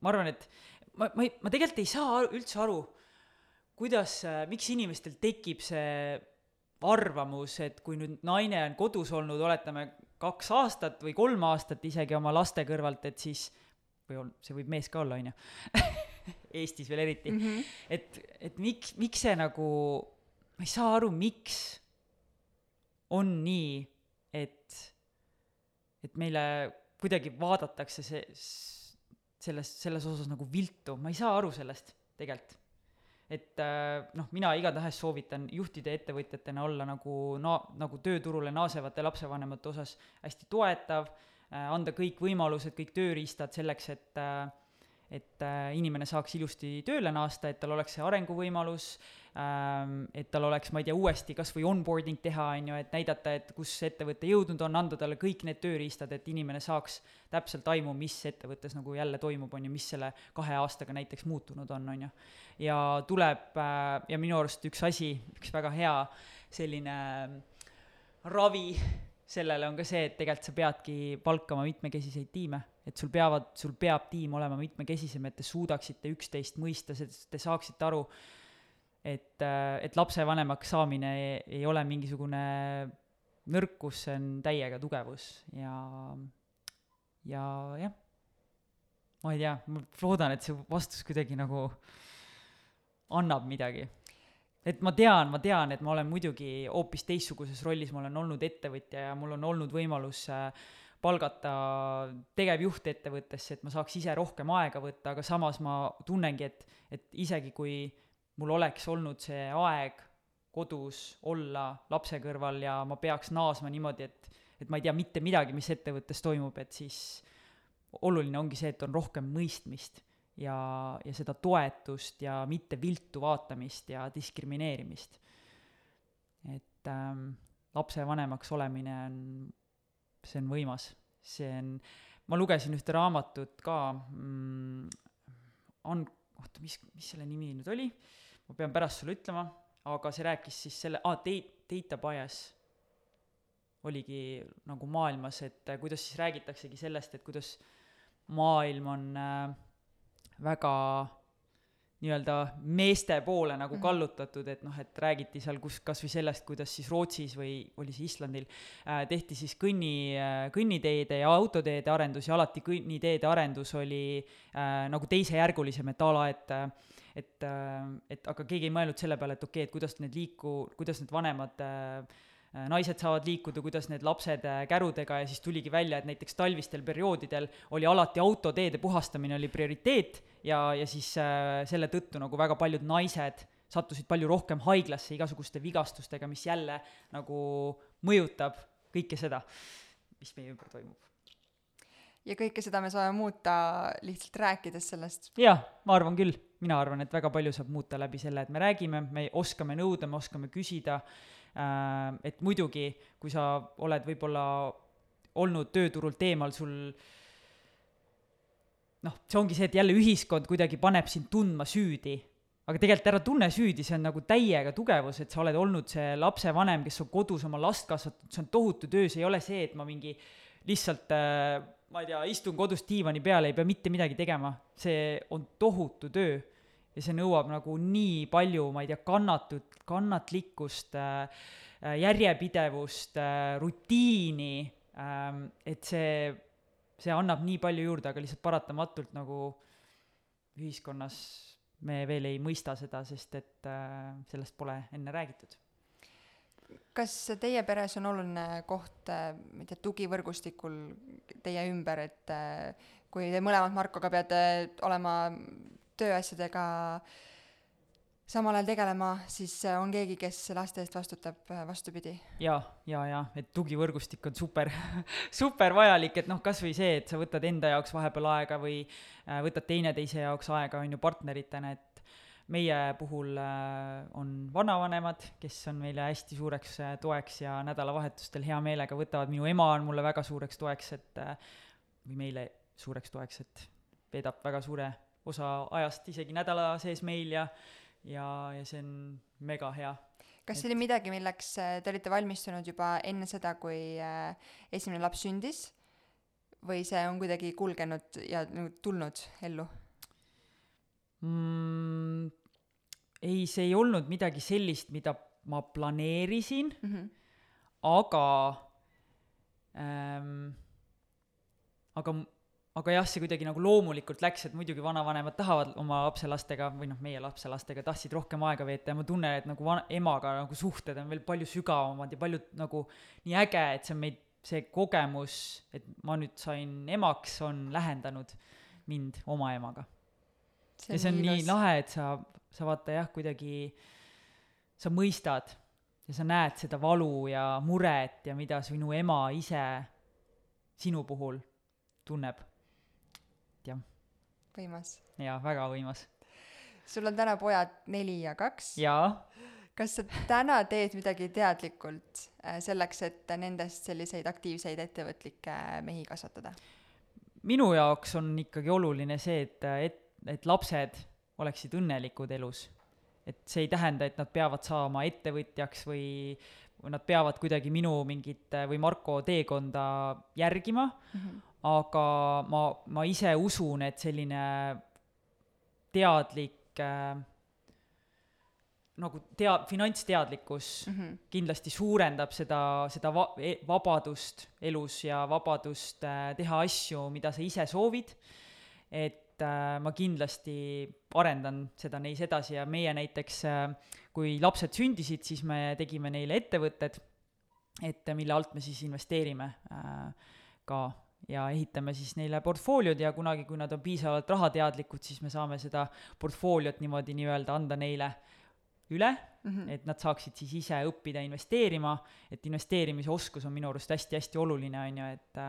B: ma arvan, et ma, ma ei, ma tegelikult ei saa üldse aru, kuidas, miks inimestel tekib see arvamus, et kui nüüd naine on kodus olnud, oletame, kaks aastat või kolm aastat isegi oma laste kõrvalt, et siis või on, see võib mees ka olla, on ju, Eestis veel eriti mm, -hmm. et, et miks, miks see nagu, ma ei saa aru, miks on nii, et, et meile kuidagi vaadatakse see, selles, selles osas nagu viltu, ma ei saa aru sellest tegelikult. et äh, noh, mina igatahes soovitan juhtide ja ettevõtjatena olla nagu na-, nagu tööturule naasevate lapsevanemate osas hästi toetav, äh, anda kõik võimalused, kõik tööriistad selleks, et äh, et äh, inimene saaks ilusti tööle naasta, et tal oleks see arenguvõimalus ähm,, et tal oleks, ma ei tea, uuesti kas või onboarding teha, on ju, et näidata, et kus ettevõte jõudnud on, anda talle kõik need tööriistad, et inimene saaks täpselt aimu, mis ettevõttes nagu jälle toimub, on ju, mis selle kahe aastaga näiteks muutunud on, on ju. ja tuleb äh, ja minu arust üks asi, üks väga hea selline ravi sellele on ka see, et tegelikult sa peadki palkama mitmekesiseid tiime, et sul peavad, sul peab tiim olema mitmekesisem, et te suudaksite üksteist mõista, te saaksite aru, et, et lapsevanemaks saamine ei, ei ole mingisugune nõrkus, see on täiega tugevus ja, ja jah, ma ei tea, ma loodan, et see vastus kuidagi nagu annab midagi et ma tean, ma tean, et ma olen muidugi hoopis teistsuguses rollis, ma olen olnud ettevõtja ja mul on olnud võimalus äh, palgata tegevjuht ettevõttesse, et ma saaks ise rohkem aega võtta, aga samas ma tunnengi, et, et isegi kui mul oleks olnud see aeg kodus olla lapse kõrval ja ma peaks naasma niimoodi, et, et ma ei tea mitte midagi, mis ettevõttes toimub, et siis oluline ongi see, et on rohkem mõistmist ja, ja seda toetust ja mitte viltu vaatamist ja diskrimineerimist. et ähm, lapsevanemaks olemine on, see on võimas, see on, ma lugesin ühte raamatut ka mm,, on, oota, mis, mis selle nimi nüüd oli, ma pean pärast sulle ütlema, aga see rääkis siis selle, aa, data bias oligi nagu maailmas, et kuidas siis räägitaksegi sellest, et kuidas maailm on äh, väga nii-öelda meeste poole nagu mhm. kallutatud, et noh, et räägiti seal kus kas või sellest, kuidas siis Rootsis või oli see Islandil äh, tehti siis kõnni äh,, kõnniteede ja autoteede arendus ja alati kõnniteede arendus oli äh, nagu teisejärgulisem, et a la, et äh, et, äh, et aga keegi ei mõelnud selle peale, et okei okay,, et kuidas need liiku-, kuidas need vanemad Äh, naised saavad liikuda, kuidas need lapsed äh, kärudega ja siis tuligi välja, et näiteks talvistel perioodidel oli alati autoteede puhastamine oli prioriteet ja, ja siis äh, selle tõttu nagu väga paljud naised sattusid palju rohkem haiglasse igasuguste vigastustega, mis jälle nagu mõjutab kõike seda, mis meie ümber toimub.
A: ja kõike seda me saame muuta lihtsalt rääkides sellest?
B: jah, ma arvan küll, mina arvan, et väga palju saab muuta läbi selle, et me räägime, me oskame nõuda, me oskame küsida Äh, et muidugi, kui sa oled võib-olla olnud tööturult eemal, sul noh, see ongi see, et jälle ühiskond kuidagi paneb sind tundma süüdi, aga tegelikult ära tunne süüdi, see on nagu täiega tugevus, et sa oled olnud see lapsevanem, kes on kodus oma last kasvatanud, see on tohutu töö, see ei ole see, et ma mingi lihtsalt äh, ma ei tea, istun kodus diivani peal, ei pea mitte midagi tegema, see on tohutu töö ja see nõuab nagu nii palju, ma ei tea, kannatut-, kannatlikkust äh,, äh järjepidevust äh,, rutiini äh,, et see, see annab nii palju juurde, aga lihtsalt paratamatult nagu ühiskonnas me veel ei mõista seda, sest et äh, sellest pole enne räägitud.
A: Kas teie peres on oluline koht, äh, ma ei tea, tugivõrgustikul teie ümber, et äh, kui te mõlemad Markoga peate olema tööasjadega samal ajal tegelema, siis äh, on keegi, kes laste eest vastutab, äh, vastupidi.
B: ja, ja, ja et tugivõrgustik on super super vajalik, et noh, kasvõi see, et sa võtad enda jaoks vahepeal aega või äh, võtad teineteise jaoks aega, on ju, partneritena, et meie puhul on vanavanemad, kes on meile hästi suureks toeks ja nädalavahetustel hea meelega võtavad, minu ema on mulle väga suureks toeks, et või meile suureks toeks, et veedab väga suure osa ajast isegi nädala sees meil ja, ja, ja see on mega hea.
A: kas see et... oli midagi, milleks äh, te olite valmistunud juba enne seda, kui äh, esimene laps sündis? või see on kuidagi kulgenud ja nagu tulnud ellu
B: mm,? ei, see ei olnud midagi sellist, mida ma planeerisin mm, -hmm. aga ähm, aga aga jah, see kuidagi nagu loomulikult läks, et muidugi vanavanemad tahavad oma lapselastega või noh, meie lapselastega tahtsid rohkem aega veeta ja ma tunnen, et nagu van-, emaga nagu suhted on veel palju sügavamad ja palju nagu nii äge, et see on meid, see kogemus, et ma nüüd sain emaks, on lähendanud mind oma emaga ja see on nii
A: ilus.
B: lahe et sa sa vaata jah kuidagi sa mõistad ja sa näed seda valu ja muret ja mida sinu ema ise sinu puhul tunneb jah
A: võimas.
B: ja väga võimas
A: sul on täna pojad neli ja kaks.
B: jaa
A: kas sa täna teed midagi teadlikult äh, selleks, et nendest selliseid aktiivseid ettevõtlikke mehi kasvatada?
B: minu jaoks on ikkagi oluline see, et, et, et lapsed oleksid õnnelikud elus. et see ei tähenda, et nad peavad saama ettevõtjaks või nad peavad kuidagi minu mingit või Marko teekonda järgima mm, -hmm. aga ma, ma ise usun, et selline teadlik äh, nagu tea-, finantsteadlikkus mm -hmm. kindlasti suurendab seda, seda va-, e-, vabadust elus ja vabadust äh, teha asju, mida sa ise soovid, et äh, ma kindlasti arendan seda neis edasi ja meie näiteks äh,, kui lapsed sündisid, siis me tegime neile ettevõtted, et mille alt me siis investeerime äh, ka ja ehitame siis neile portfooliod ja kunagi, kui nad on piisavalt rahateadlikud, siis me saame seda portfooliot niimoodi nii-öelda anda neile üle mm, -hmm. et nad saaksid siis ise õppida investeerima, et investeerimise oskus on minu arust hästi-hästi oluline, on ju, et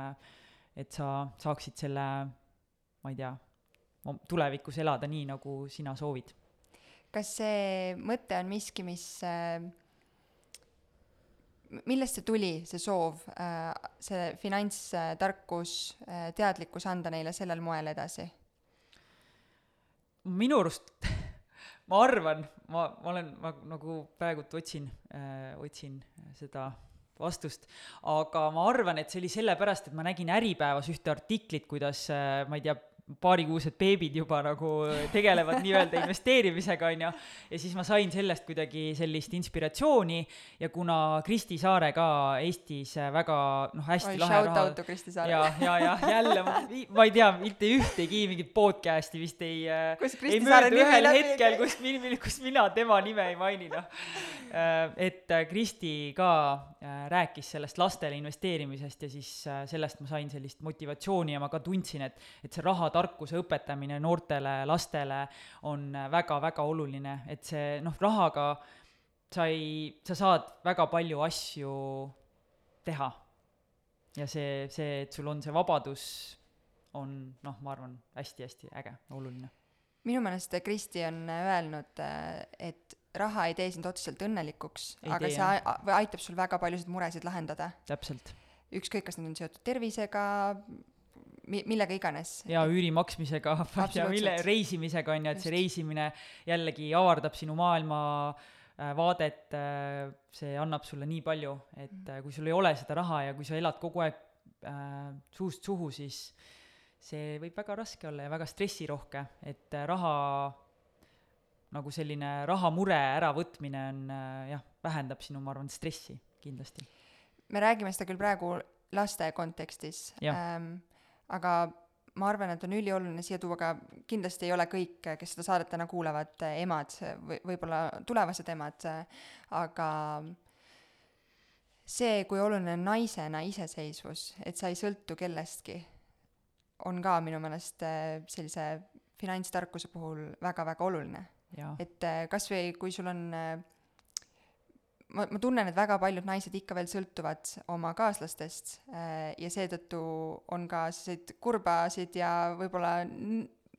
B: et sa saaksid selle, ma ei tea, tulevikus elada nii, nagu sina soovid.
A: kas see mõte on miski, mis millest see tuli, see soov, see finantstarkus, teadlikkus anda neile sellel moel edasi?
B: minu arust ma arvan, ma, ma olen, ma nagu praegult otsin äh,, otsin seda vastust, aga ma arvan, et see oli sellepärast, et ma nägin Äripäevas ühte artiklit, kuidas äh, ma ei tea, paarikuused beebid juba nagu tegelevad nii-öelda investeerimisega, on ju, ja siis ma sain sellest kuidagi sellist inspiratsiooni ja kuna Kristi Saare ka Eestis väga noh, hästi
A: Oi,
B: lahe
A: Saare.
B: ja, ja, ja jälle ma, ma ei tea, mitte ühtegi mingit podcast'i vist ei
A: kus
B: ei
A: Kristi Saare nimi
B: ühel
A: läbi
B: hetkel, kus min-, kus mina tema nime ei maini, noh. Et äh, Kristi ka äh, rääkis sellest lastele investeerimisest ja siis äh, sellest ma sain sellist motivatsiooni ja ma ka tundsin, et, et see rahatarkuse õpetamine noortele lastele on väga-väga oluline, et see noh, rahaga sa ei, sa saad väga palju asju teha. ja see, see, et sul on see vabadus, on noh, ma arvan, hästi-hästi äge, oluline.
A: minu meelest Kristi on öelnud, et raha ei tee sind otseselt õnnelikuks, aga
B: tee,
A: see aitab sul väga paljusid muresid lahendada.
B: täpselt.
A: ükskõik, kas need on seotud tervisega, mi-, millega iganes.
B: ja üüri maksmisega, mille, reisimisega on ju, et see
A: Just.
B: reisimine jällegi avardab sinu maailma äh, vaadet, see annab sulle nii palju, et äh, kui sul ei ole seda raha ja kui sa elad kogu aeg äh, suust suhu, siis see võib väga raske olla ja väga stressirohke, et äh, raha nagu selline rahamure äravõtmine on äh, jah, vähendab sinu, ma arvan, stressi kindlasti.
A: me räägime seda küll praegu laste kontekstis ähm, aga ma arvan, et on ülioluline siia tuua ka, kindlasti ei ole kõik, kes seda saadet täna kuulavad, emad või võib-olla tulevased emad, aga see, kui oluline on naisena iseseisvus, et sa ei sõltu kellestki, on ka minu meelest äh, sellise finantstarkuse puhul väga-väga oluline et äh, kas või kui sul on äh, ma, ma tunnen, et väga paljud naised ikka veel sõltuvad oma kaaslastest äh, ja seetõttu on ka selliseid kurbasid ja võib-olla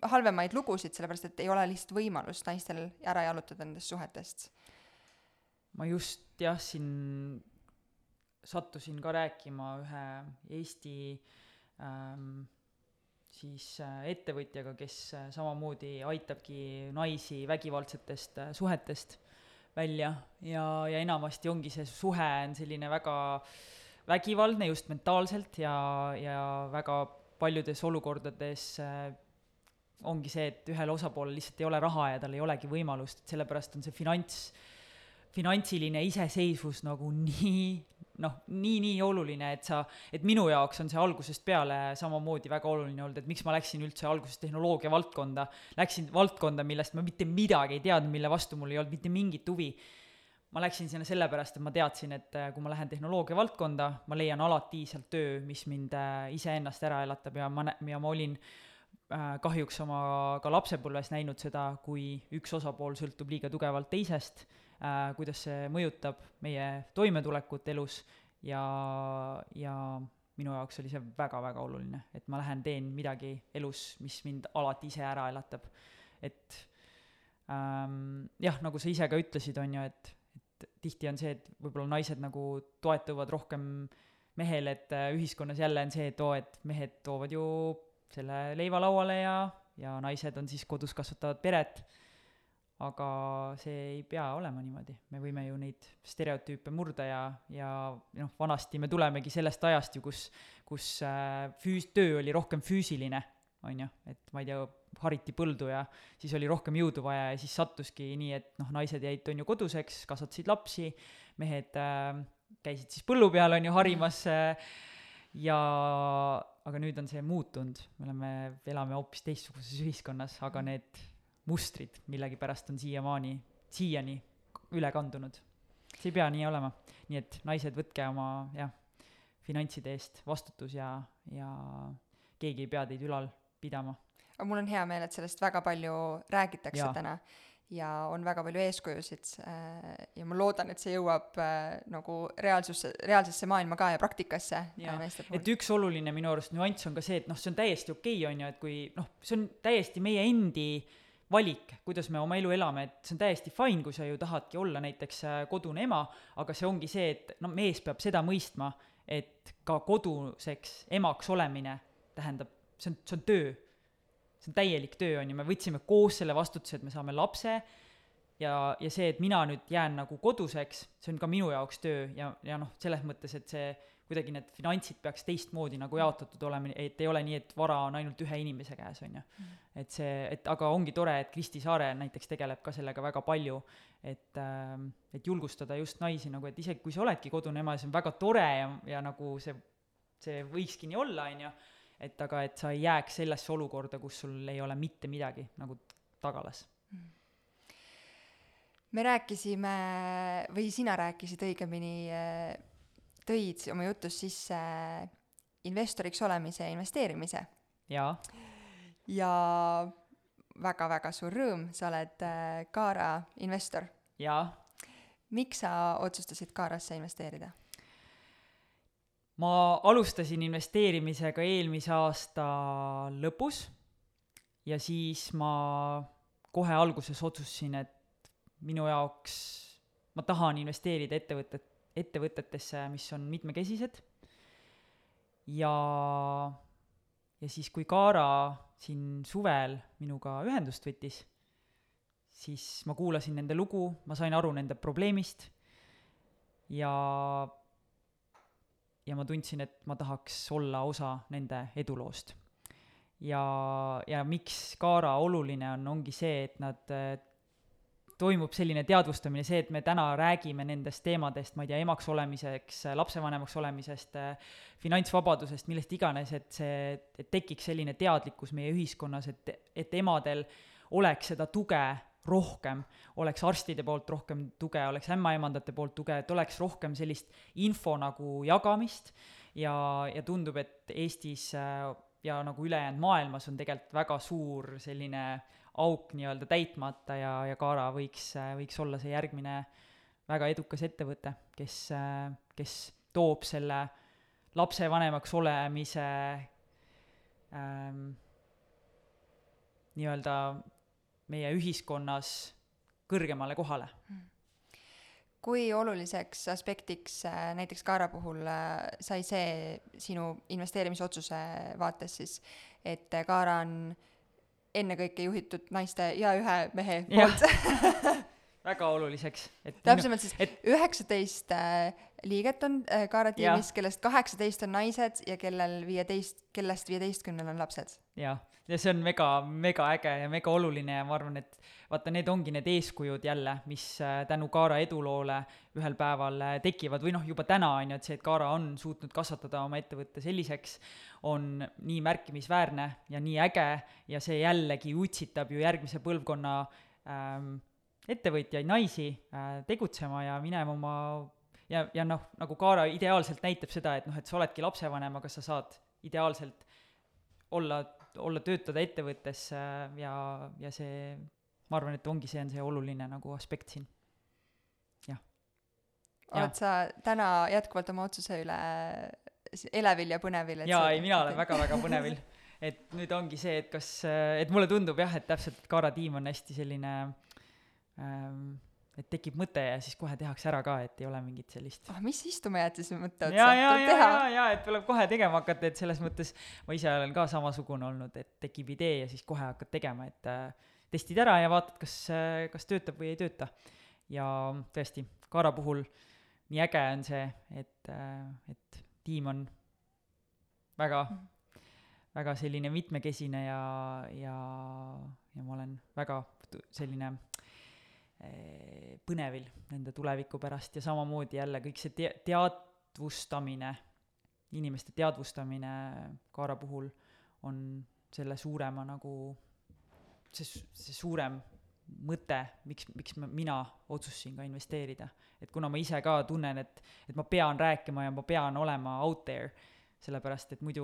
A: halvemaid lugusid, sellepärast et ei ole lihtsalt võimalust naistel ära jalutada nendest suhetest.
B: ma just jah, siin sattusin ka rääkima ühe Eesti ähm, siis äh, ettevõtjaga, kes äh, samamoodi aitabki naisi vägivaldsetest äh, suhetest välja. Ja, ja enamasti ongi see suhe on selline väga vägivaldne just mentaalselt ja, ja väga paljudes olukordades ongi see, et ühel osapoolel lihtsalt ei ole raha ja tal ei olegi võimalust, et sellepärast on see finants, finantsiline iseseisvus nagu nii noh, nii-nii oluline, et sa, et minu jaoks on see algusest peale samamoodi väga oluline olnud, et miks ma läksin üldse alguses tehnoloogia valdkonda, läksin valdkonda, millest ma mitte midagi ei teadnud, mille vastu mul ei olnud mitte mingit huvi. ma läksin sinna sellepärast, et ma teadsin, et äh, kui ma lähen tehnoloogia valdkonda, ma leian alati sealt töö, mis mind äh, iseennast ära elatab ja ma ja ma olin äh, kahjuks oma ka lapsepõlves näinud seda, kui üks osapool sõltub liiga tugevalt teisest kuidas see mõjutab meie toimetulekut elus ja, ja minu jaoks oli see väga-väga oluline, et ma lähen teen midagi elus, mis mind alati ise ära elatab. et ähm, jah, nagu sa ise ka ütlesid, on ju, et, et tihti on see, et võib-olla naised nagu toetuvad rohkem mehele, et äh, ühiskonnas jälle on see, et oo, et mehed toovad ju selle leiva lauale ja, ja naised on siis kodus, kasvatavad peret aga see ei pea olema niimoodi, me võime ju neid stereotüüpe murda ja, ja noh, vanasti me tulemegi sellest ajast ju, kus, kus äh, füüs-, töö oli rohkem füüsiline, on ju, et ma ei tea, hariti põldu ja siis oli rohkem jõudu vaja ja siis sattuski nii, et noh, naised jäid, on ju, koduseks, kasvatasid lapsi, mehed äh, käisid siis põllu peal, on ju, harimas äh, ja aga nüüd on see muutunud, me oleme, elame hoopis teistsuguses ühiskonnas, aga need mustrid millegipärast on siiamaani, siiani üle kandunud. see ei pea nii olema. nii et naised, võtke oma jah, finantside eest vastutus ja, ja keegi ei pea teid ülal pidama.
A: aga mul on hea meel, et sellest väga palju räägitakse ja. täna ja on väga palju eeskujusid äh, ja ma loodan, et see jõuab äh, nagu reaalsusse, reaalsesse maailma ka ja praktikasse
B: et üks oluline minu arust nüanss on ka see, et noh, see on täiesti okei okay,, on ju, et kui noh, see on täiesti meie endi äh, valik, kuidas me oma elu elame, et see on täiesti fine, kui sa ju tahadki olla näiteks äh, kodune ema, aga see ongi see, et no mees peab seda mõistma, et ka koduseks emaks olemine tähendab, see on, see on töö. see on täielik töö, on ju, me võtsime koos selle vastutuse, et me saame lapse ja, ja see, et mina nüüd jään nagu koduseks, see on ka minu jaoks töö ja, ja noh, selles mõttes, et see kuidagi need finantsid peaks teistmoodi nagu jaotatud olema, et ei ole nii, et vara on ainult ühe inimese käes, on ju. Mm. et see, et aga ongi tore, et Kristi Saare näiteks tegeleb ka sellega väga palju, et äh, et julgustada just naisi nagu, et isegi kui sa oledki kodune ema see on väga tore ja, ja nagu see, see võikski nii olla, on ju, et aga et sa ei jääks sellesse olukorda, kus sul ei ole mitte midagi nagu tagalas mm
A: me rääkisime või sina rääkisid õigemini äh, tõid oma jutus sisse investoriks olemise ja investeerimise.
B: jaa.
A: ja väga-väga suur rõõm, sa oled äh, Kaara investor.
B: jaa.
A: miks sa otsustasid Kaarasse investeerida?
B: ma alustasin investeerimisega eelmise aasta lõpus ja siis ma kohe alguses otsustasin, et minu jaoks, ma tahan investeerida ettevõtet, ettevõtetesse, mis on mitmekesised ja, ja siis, kui Kaara siin suvel minuga ühendust võttis, siis ma kuulasin nende lugu, ma sain aru nende probleemist ja, ja ma tundsin, et ma tahaks olla osa nende eduloost. ja, ja miks Kaara oluline on, ongi see, et nad toimub selline teadvustamine, see, et me täna räägime nendest teemadest, ma ei tea, emaks olemiseks, lapsevanemaks olemisest, finantsvabadusest, millest iganes, et see, et tekiks selline teadlikkus meie ühiskonnas, et, et emadel oleks seda tuge rohkem, oleks arstide poolt rohkem tuge, oleks ämmaemandate poolt tuge, et oleks rohkem sellist info nagu jagamist. Ja, ja tundub, et Eestis ja nagu ülejäänud maailmas on tegelikult väga suur selline auk nii-öelda täitmata ja, ja Kaara võiks, võiks olla see järgmine väga edukas ettevõte, kes, kes toob selle lapsevanemaks olemise ähm, nii-öelda meie ühiskonnas kõrgemale kohale.
A: kui oluliseks aspektiks äh, näiteks Kaara puhul äh, sai see sinu investeerimisotsuse vaates siis, et Kaara on äh, ennekõike juhitud naiste ja ühe mehe poolt.
B: Väga oluliseks,
A: et täpsemalt siis et üheksateist äh, liiget on äh, Kaara tiimis, kellest kaheksateist on naised ja kellel viieteist, kellest viieteistkümnel on lapsed.
B: jah, ja see on mega, mega äge ja mega oluline ja ma arvan, et vaata, need ongi need eeskujud jälle, mis äh, tänu Kaara eduloole ühel päeval äh, tekivad või noh, juba täna on ju, et see, et Kaara on suutnud kasvatada oma ettevõtte selliseks, on nii märkimisväärne ja nii äge ja see jällegi utsitab ju järgmise põlvkonna ähm, ettevõtjaid, naisi äh, tegutsema ja minema oma ja, ja noh, nagu Kaara ideaalselt näitab seda, et noh, et sa oledki lapsevanem, aga sa saad ideaalselt olla olla, töötada ettevõttes äh, ja, ja see, ma arvan, et ongi, see on see oluline nagu aspekt siin. jah.
A: oled sa täna jätkuvalt oma otsuse üle elevil ja põnevil?
B: jaa, ei, mina olen väga-väga põnevil et nüüd ongi see, et kas, et mulle tundub jah, et täpselt Kaara tiim on hästi selline ähm, et tekib mõte ja siis kohe tehakse ära ka, et ei ole mingit sellist
A: ah mis istuma jääd siis mõtte
B: otsa? ja, ja, ja, ja, et tuleb kohe tegema hakata, et selles mõttes ma ise olen ka samasugune olnud, et tekib idee ja siis kohe hakkad tegema, et äh, testid ära ja vaatad, kas äh,, kas töötab või ei tööta. ja tõesti, Kaara puhul nii äge on see, et äh,, et tiim on väga väga selline mitmekesine ja, ja, ja ma olen väga selline põnevil nende tuleviku pärast ja samamoodi jälle kõik see te-, teadvustamine, inimeste teadvustamine Kaara puhul on selle suurema nagu, see, see suurem mõte, miks, miks ma, mina otsustasin ka investeerida. et kuna ma ise ka tunnen, et, et ma pean rääkima ja ma pean olema out there, sellepärast et muidu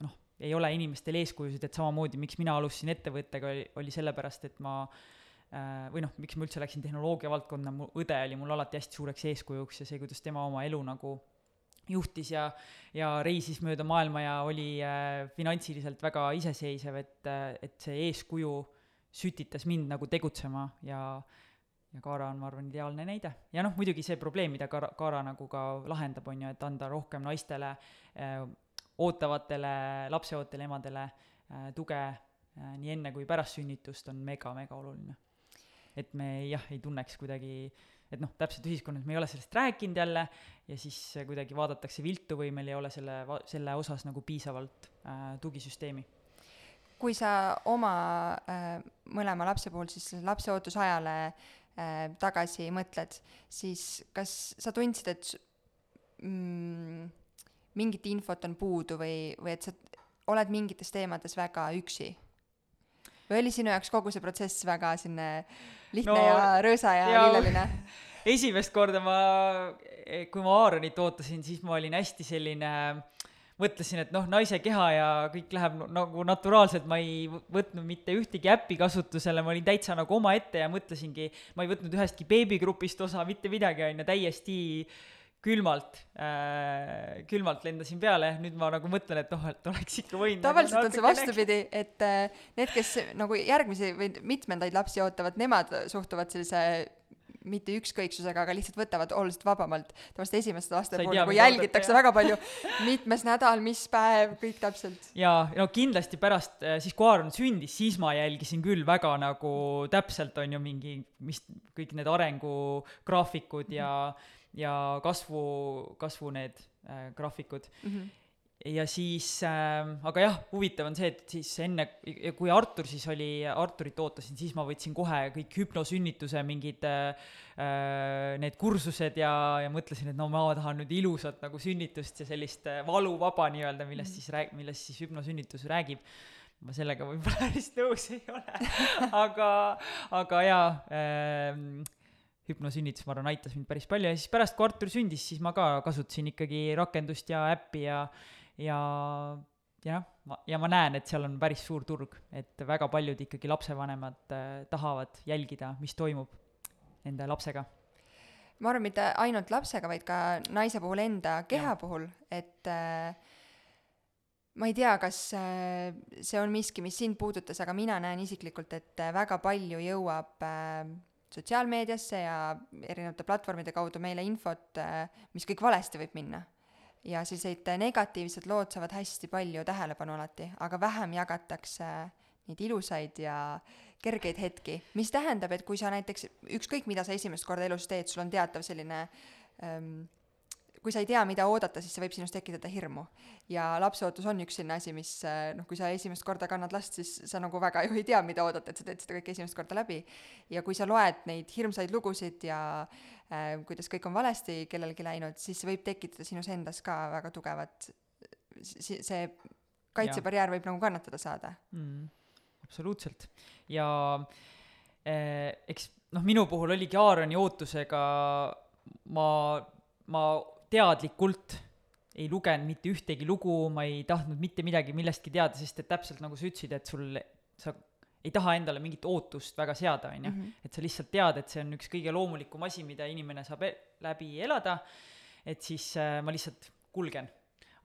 B: noh, ei ole inimestel eeskujusid, et samamoodi, miks mina alustasin ettevõttega, oli, oli sellepärast, et ma Äh, või noh, miks ma üldse läksin tehnoloogia valdkonda, mu õde oli mul alati hästi suureks eeskujuks ja see, kuidas tema oma elu nagu juhtis ja, ja reisis mööda maailma ja oli äh, finantsiliselt väga iseseisev, et äh,, et see eeskuju sütitas mind nagu tegutsema ja ja Kaara on, ma arvan, ideaalne näide. ja noh, muidugi see probleem, mida Kaara, Kaara nagu ka lahendab, on ju, et anda rohkem naistele äh,, ootavatele lapseootele emadele äh, tuge äh, nii enne kui pärast sünnitust, on mega-mega oluline et me jah, ei tunneks kuidagi, et noh, täpselt ühiskonnas me ei ole sellest rääkinud jälle ja siis kuidagi vaadatakse viltu või meil ei ole selle, selle osas nagu piisavalt äh, tugisüsteemi
A: kui sa oma äh, mõlema lapse puhul siis lapse ootusajale äh, tagasi mõtled, siis kas sa tundsid, et mm, mingit infot on puudu või, või et sa oled mingites teemades väga üksi? Või oli sinu jaoks kogu see protsess väga selline lihtne no, ja rõõsa ja, ja lilleline?
B: esimest korda ma, kui ma Aaronit ootasin, siis ma olin hästi selline mõtlesin, et noh, naise keha ja kõik läheb nagu naturaalselt, ma ei võtnud mitte ühtegi äppi kasutusele, ma olin täitsa nagu omaette ja mõtlesingi, ma ei võtnud ühestki beebigrupist osa, mitte midagi, on ju, täiesti äh, külmalt äh,, külmalt lendasin peale, nüüd ma nagu mõtlen, et noh, et oleks ikka võinud
A: tavaliselt nagu on see vastupidi, et äh, need, kes nagu järgmisi või mitmendaid lapsi ootavad, nemad suhtuvad sellise mitte ükskõiksusega, aga lihtsalt võtavad oluliselt vabamalt. tavaliselt esimeste laste puhul nagu jälgitakse väga palju, mitmes nädal, mis päev, kõik täpselt.
B: jaa, no kindlasti pärast, äh, siis kui Aaron sündis, siis ma jälgisin küll väga nagu täpselt, on ju, mingi, mis, kõik need arengugraafikud ja mm -hmm ja kasvu, kasvu need äh, graafikud mm. -hmm ja siis äh,, aga jah, huvitav on see, et siis enne, kui Artur siis oli, Arturit ootasin, siis ma võtsin kohe kõik hüpnosünnituse mingid äh, äh, need kursused ja, ja mõtlesin, et no ma tahan nüüd ilusat nagu sünnitust ja sellist äh, valuvaba nii-öelda, millest mm -hmm. siis rääg-, millest siis hüpnosünnitus räägib ma sellega võib-olla päris nõus ei ole aga, aga jaa äh,, hüpnosünnitus, ma arvan, aitas mind päris palju ja siis pärast, kui Artur sündis, siis ma ka kasutasin ikkagi rakendust ja äppi ja, ja jah, ma, ja ma näen, et seal on päris suur turg, et väga paljud ikkagi lapsevanemad äh, tahavad jälgida, mis toimub nende lapsega.
A: ma arvan, mitte ainult lapsega, vaid ka naise puhul enda keha ja. puhul, et äh, ma ei tea, kas äh, see on miski, mis sind puudutas, aga mina näen isiklikult, et väga palju jõuab äh, sotsiaalmeediasse ja erinevate platvormide kaudu meile infot, äh, mis kõik valesti võib minna. ja sellised negatiivsed lood saavad hästi palju tähelepanu alati, aga vähem jagatakse neid ilusaid ja kergeid hetki, mis tähendab, et kui sa näiteks, ükskõik mida sa esimest korda elus teed, sul on teatav selline ähm, kui sa ei tea, mida oodata, siis see võib sinus tekitada hirmu. ja lapseootus on üks selline asi, mis noh, kui sa esimest korda kannad last, siis sa nagu väga ju ei tea, mida oodata, et sa teed seda kõike esimest korda läbi. ja kui sa loed neid hirmsaid lugusid ja äh, kuidas kõik on valesti kellelgi läinud, siis see võib tekitada sinus endas ka väga tugevat, see kaitsebarjäär võib nagu kannatada saada
B: mm,. absoluutselt. ja eh, eks noh, minu puhul oligi Aaroni ootusega ma, ma teadlikult ei lugenud mitte ühtegi lugu, ma ei tahtnud mitte midagi millestki teada, sest et täpselt nagu sa ütlesid, et sul, sa ei taha endale mingit ootust väga seada, on ju.
A: Mhm.
B: et sa lihtsalt tead, et see on üks kõige loomulikum asi, mida inimene saab e läbi elada, et siis äh, ma lihtsalt kulgen.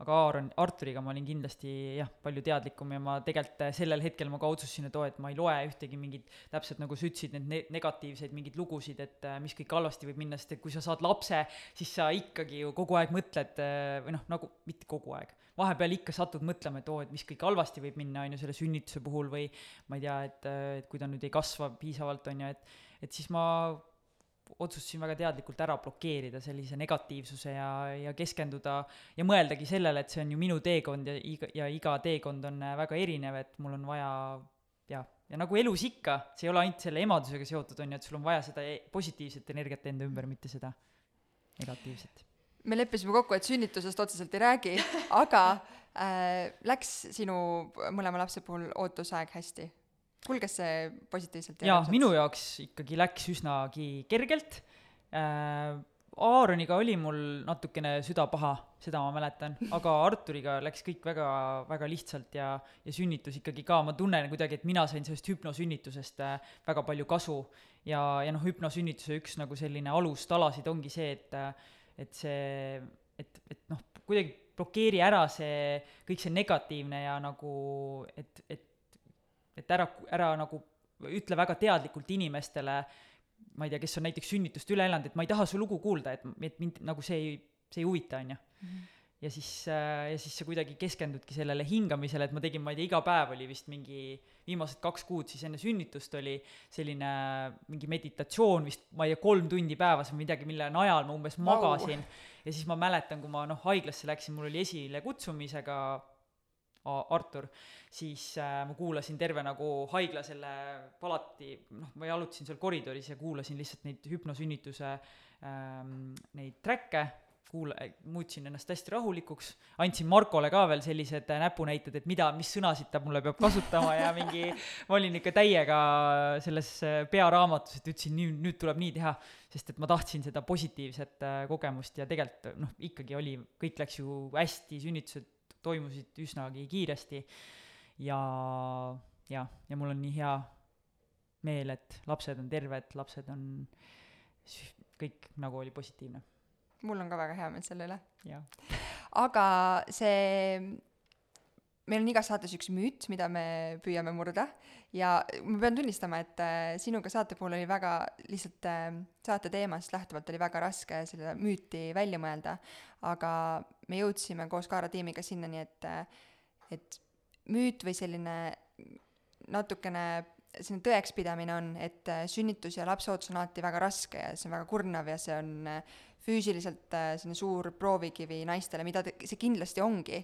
B: Aga Aaron, Arturiga ma olin kindlasti jah, palju teadlikum ja ma tegelikult äh, sellel hetkel ma ka otsustasin, et oo, et ma ei loe ühtegi mingit, täpselt nagu sa ütlesid, need ne- negatiivseid mingeid lugusid, et äh, mis kõik halvasti võib minna, sest et kui sa saad lapse, siis sa ikkagi ju kogu aeg mõtled äh, või noh, nagu mitte kogu aeg, vahepeal ikka satud mõtlema, et oo, et mis kõik halvasti võib minna, on ju, selle sünnituse puhul või ma ei tea, et, et kui ta nüüd ei kasva piisavalt, on ju, et et siis ma otsustasin väga teadlikult ära blokeerida sellise negatiivsuse ja, ja keskenduda ja mõeldagi sellele, et see on ju minu teekond ja iga, ja iga teekond on äh, väga erinev, et mul on vaja jah, ja nagu elus ikka, see ei ole ainult selle emadusega seotud, on ju, et sul on vaja seda e- positiivset energiat enda ümber, mitte seda negatiivset.
A: me leppisime kokku, et sünnitusest otseselt ei räägi, aga äh, läks sinu mõlema lapse puhul ootusaeg hästi? Kulges see positiivselt
B: jaa, minu jaoks ikkagi läks üsnagi kergelt äh,. Aaroniga oli mul natukene süda paha, seda ma mäletan, aga Arturiga läks kõik väga, väga lihtsalt ja, ja sünnitus ikkagi ka, ma tunnen kuidagi, et mina sain sellest hüpnosünnitusest äh, väga palju kasu. ja, ja noh, hüpnosünnituse üks nagu selline alustalasid ongi see, et, et see, et, et noh, kuidagi blokeeri ära see, kõik see negatiivne ja nagu, et, et et ära, ära nagu ütle väga teadlikult inimestele, ma ei tea, kes on näiteks sünnitust üle elanud, et ma ei taha su lugu kuulda, et, et mind nagu see ei, see ei huvita, on ju. ja siis, ja siis sa kuidagi keskendudki sellele hingamisele, et ma tegin, ma ei tea, iga päev oli vist mingi viimased kaks kuud siis enne sünnitust oli selline mingi meditatsioon vist, ma ei tea, kolm tundi päevas või midagi, mille najal ma umbes magasin. ja siis ma mäletan, kui ma noh, haiglasse läksin, mul oli esilekutsumisega Artur, siis äh, ma kuulasin terve nagu haigla selle palati, noh, ma jalutasin seal koridoris ja kuulasin lihtsalt neid hüpnosünnituse ähm, neid track'e, kuula-, muutsin ennast hästi rahulikuks, andsin Markole ka veel sellised äh, näpunäited, et mida, mis sõnasid ta mulle peab kasutama ja mingi, ma olin ikka täiega selles äh, pearaamatus, et ütlesin nüüd, nüüd tuleb nii teha, sest et ma tahtsin seda positiivset äh, kogemust ja tegelikult noh, ikkagi oli, kõik läks ju hästi, sünnitused toimusid üsnagi kiiresti. Ja jah, ja mul on nii hea meel, et lapsed on terved, lapsed on kõik nagu oli positiivne,
A: mul on ka väga hea meel selle üle. aga see, meil on igas saates üks müüt, mida me püüame murda. Ja ma pean tunnistama, et äh, sinuga saate puhul oli väga lihtsalt äh, saate teemast lähtuvalt oli väga raske seda müüti välja mõelda, aga me jõudsime koos Kaara tiimiga sinnani, et äh, et müüt või selline natukene selline tõekspidamine on, et sünnitus ja lapseootus on alati väga raske ja see on väga kurnav ja see on füüsiliselt selline suur proovikivi naistele, mida see kindlasti ongi,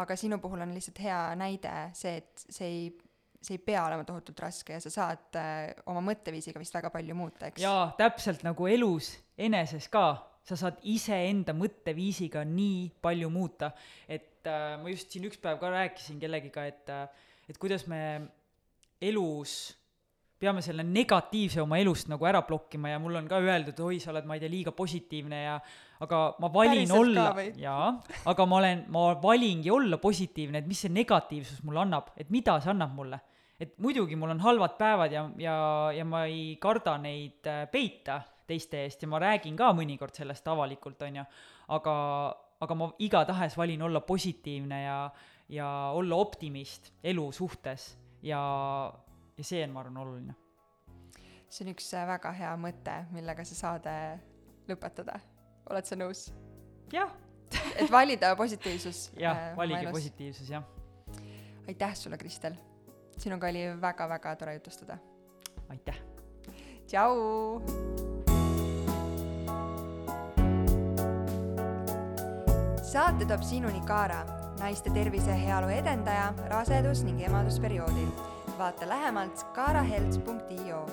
A: aga sinu puhul on lihtsalt hea näide see, et see ei, see ei pea olema tohutult raske ja sa saad äh, oma mõtteviisiga vist väga palju muuta, eks?
B: jaa, täpselt nagu elus eneses ka, sa saad iseenda mõtteviisiga nii palju muuta, et äh, ma just siin üks päev ka rääkisin kellegiga, et äh, et kuidas me elus peame selle negatiivse oma elust nagu ära blokkima ja mulle on ka öeldud, oi, sa oled, ma ei tea, liiga positiivne ja aga ma valin
A: Päriselt
B: olla jaa, aga ma olen, ma valingi olla positiivne, et mis see negatiivsus mulle annab, et mida see annab mulle. et muidugi mul on halvad päevad ja, ja, ja ma ei karda neid äh, peita teiste eest ja ma räägin ka mõnikord sellest avalikult, on ju, aga, aga ma igatahes valin olla positiivne ja, ja olla optimist elu suhtes ja, ja see on, ma arvan, oluline.
A: see on üks äh, väga hea mõte, millega see saade lõpetada. Oled sa nõus?
B: jah,
A: et valida positiivsus.
B: jah, valige. positiivsus, jah.
A: aitäh sulle, Kristel. sinuga oli väga-väga tore jutustada.
B: aitäh.
A: tšau. saate toob sinuni Kaara, naiste tervise ja heaolu edendaja rasedus- ning emadusperioodil. vaata lähemalt kaarahelts.io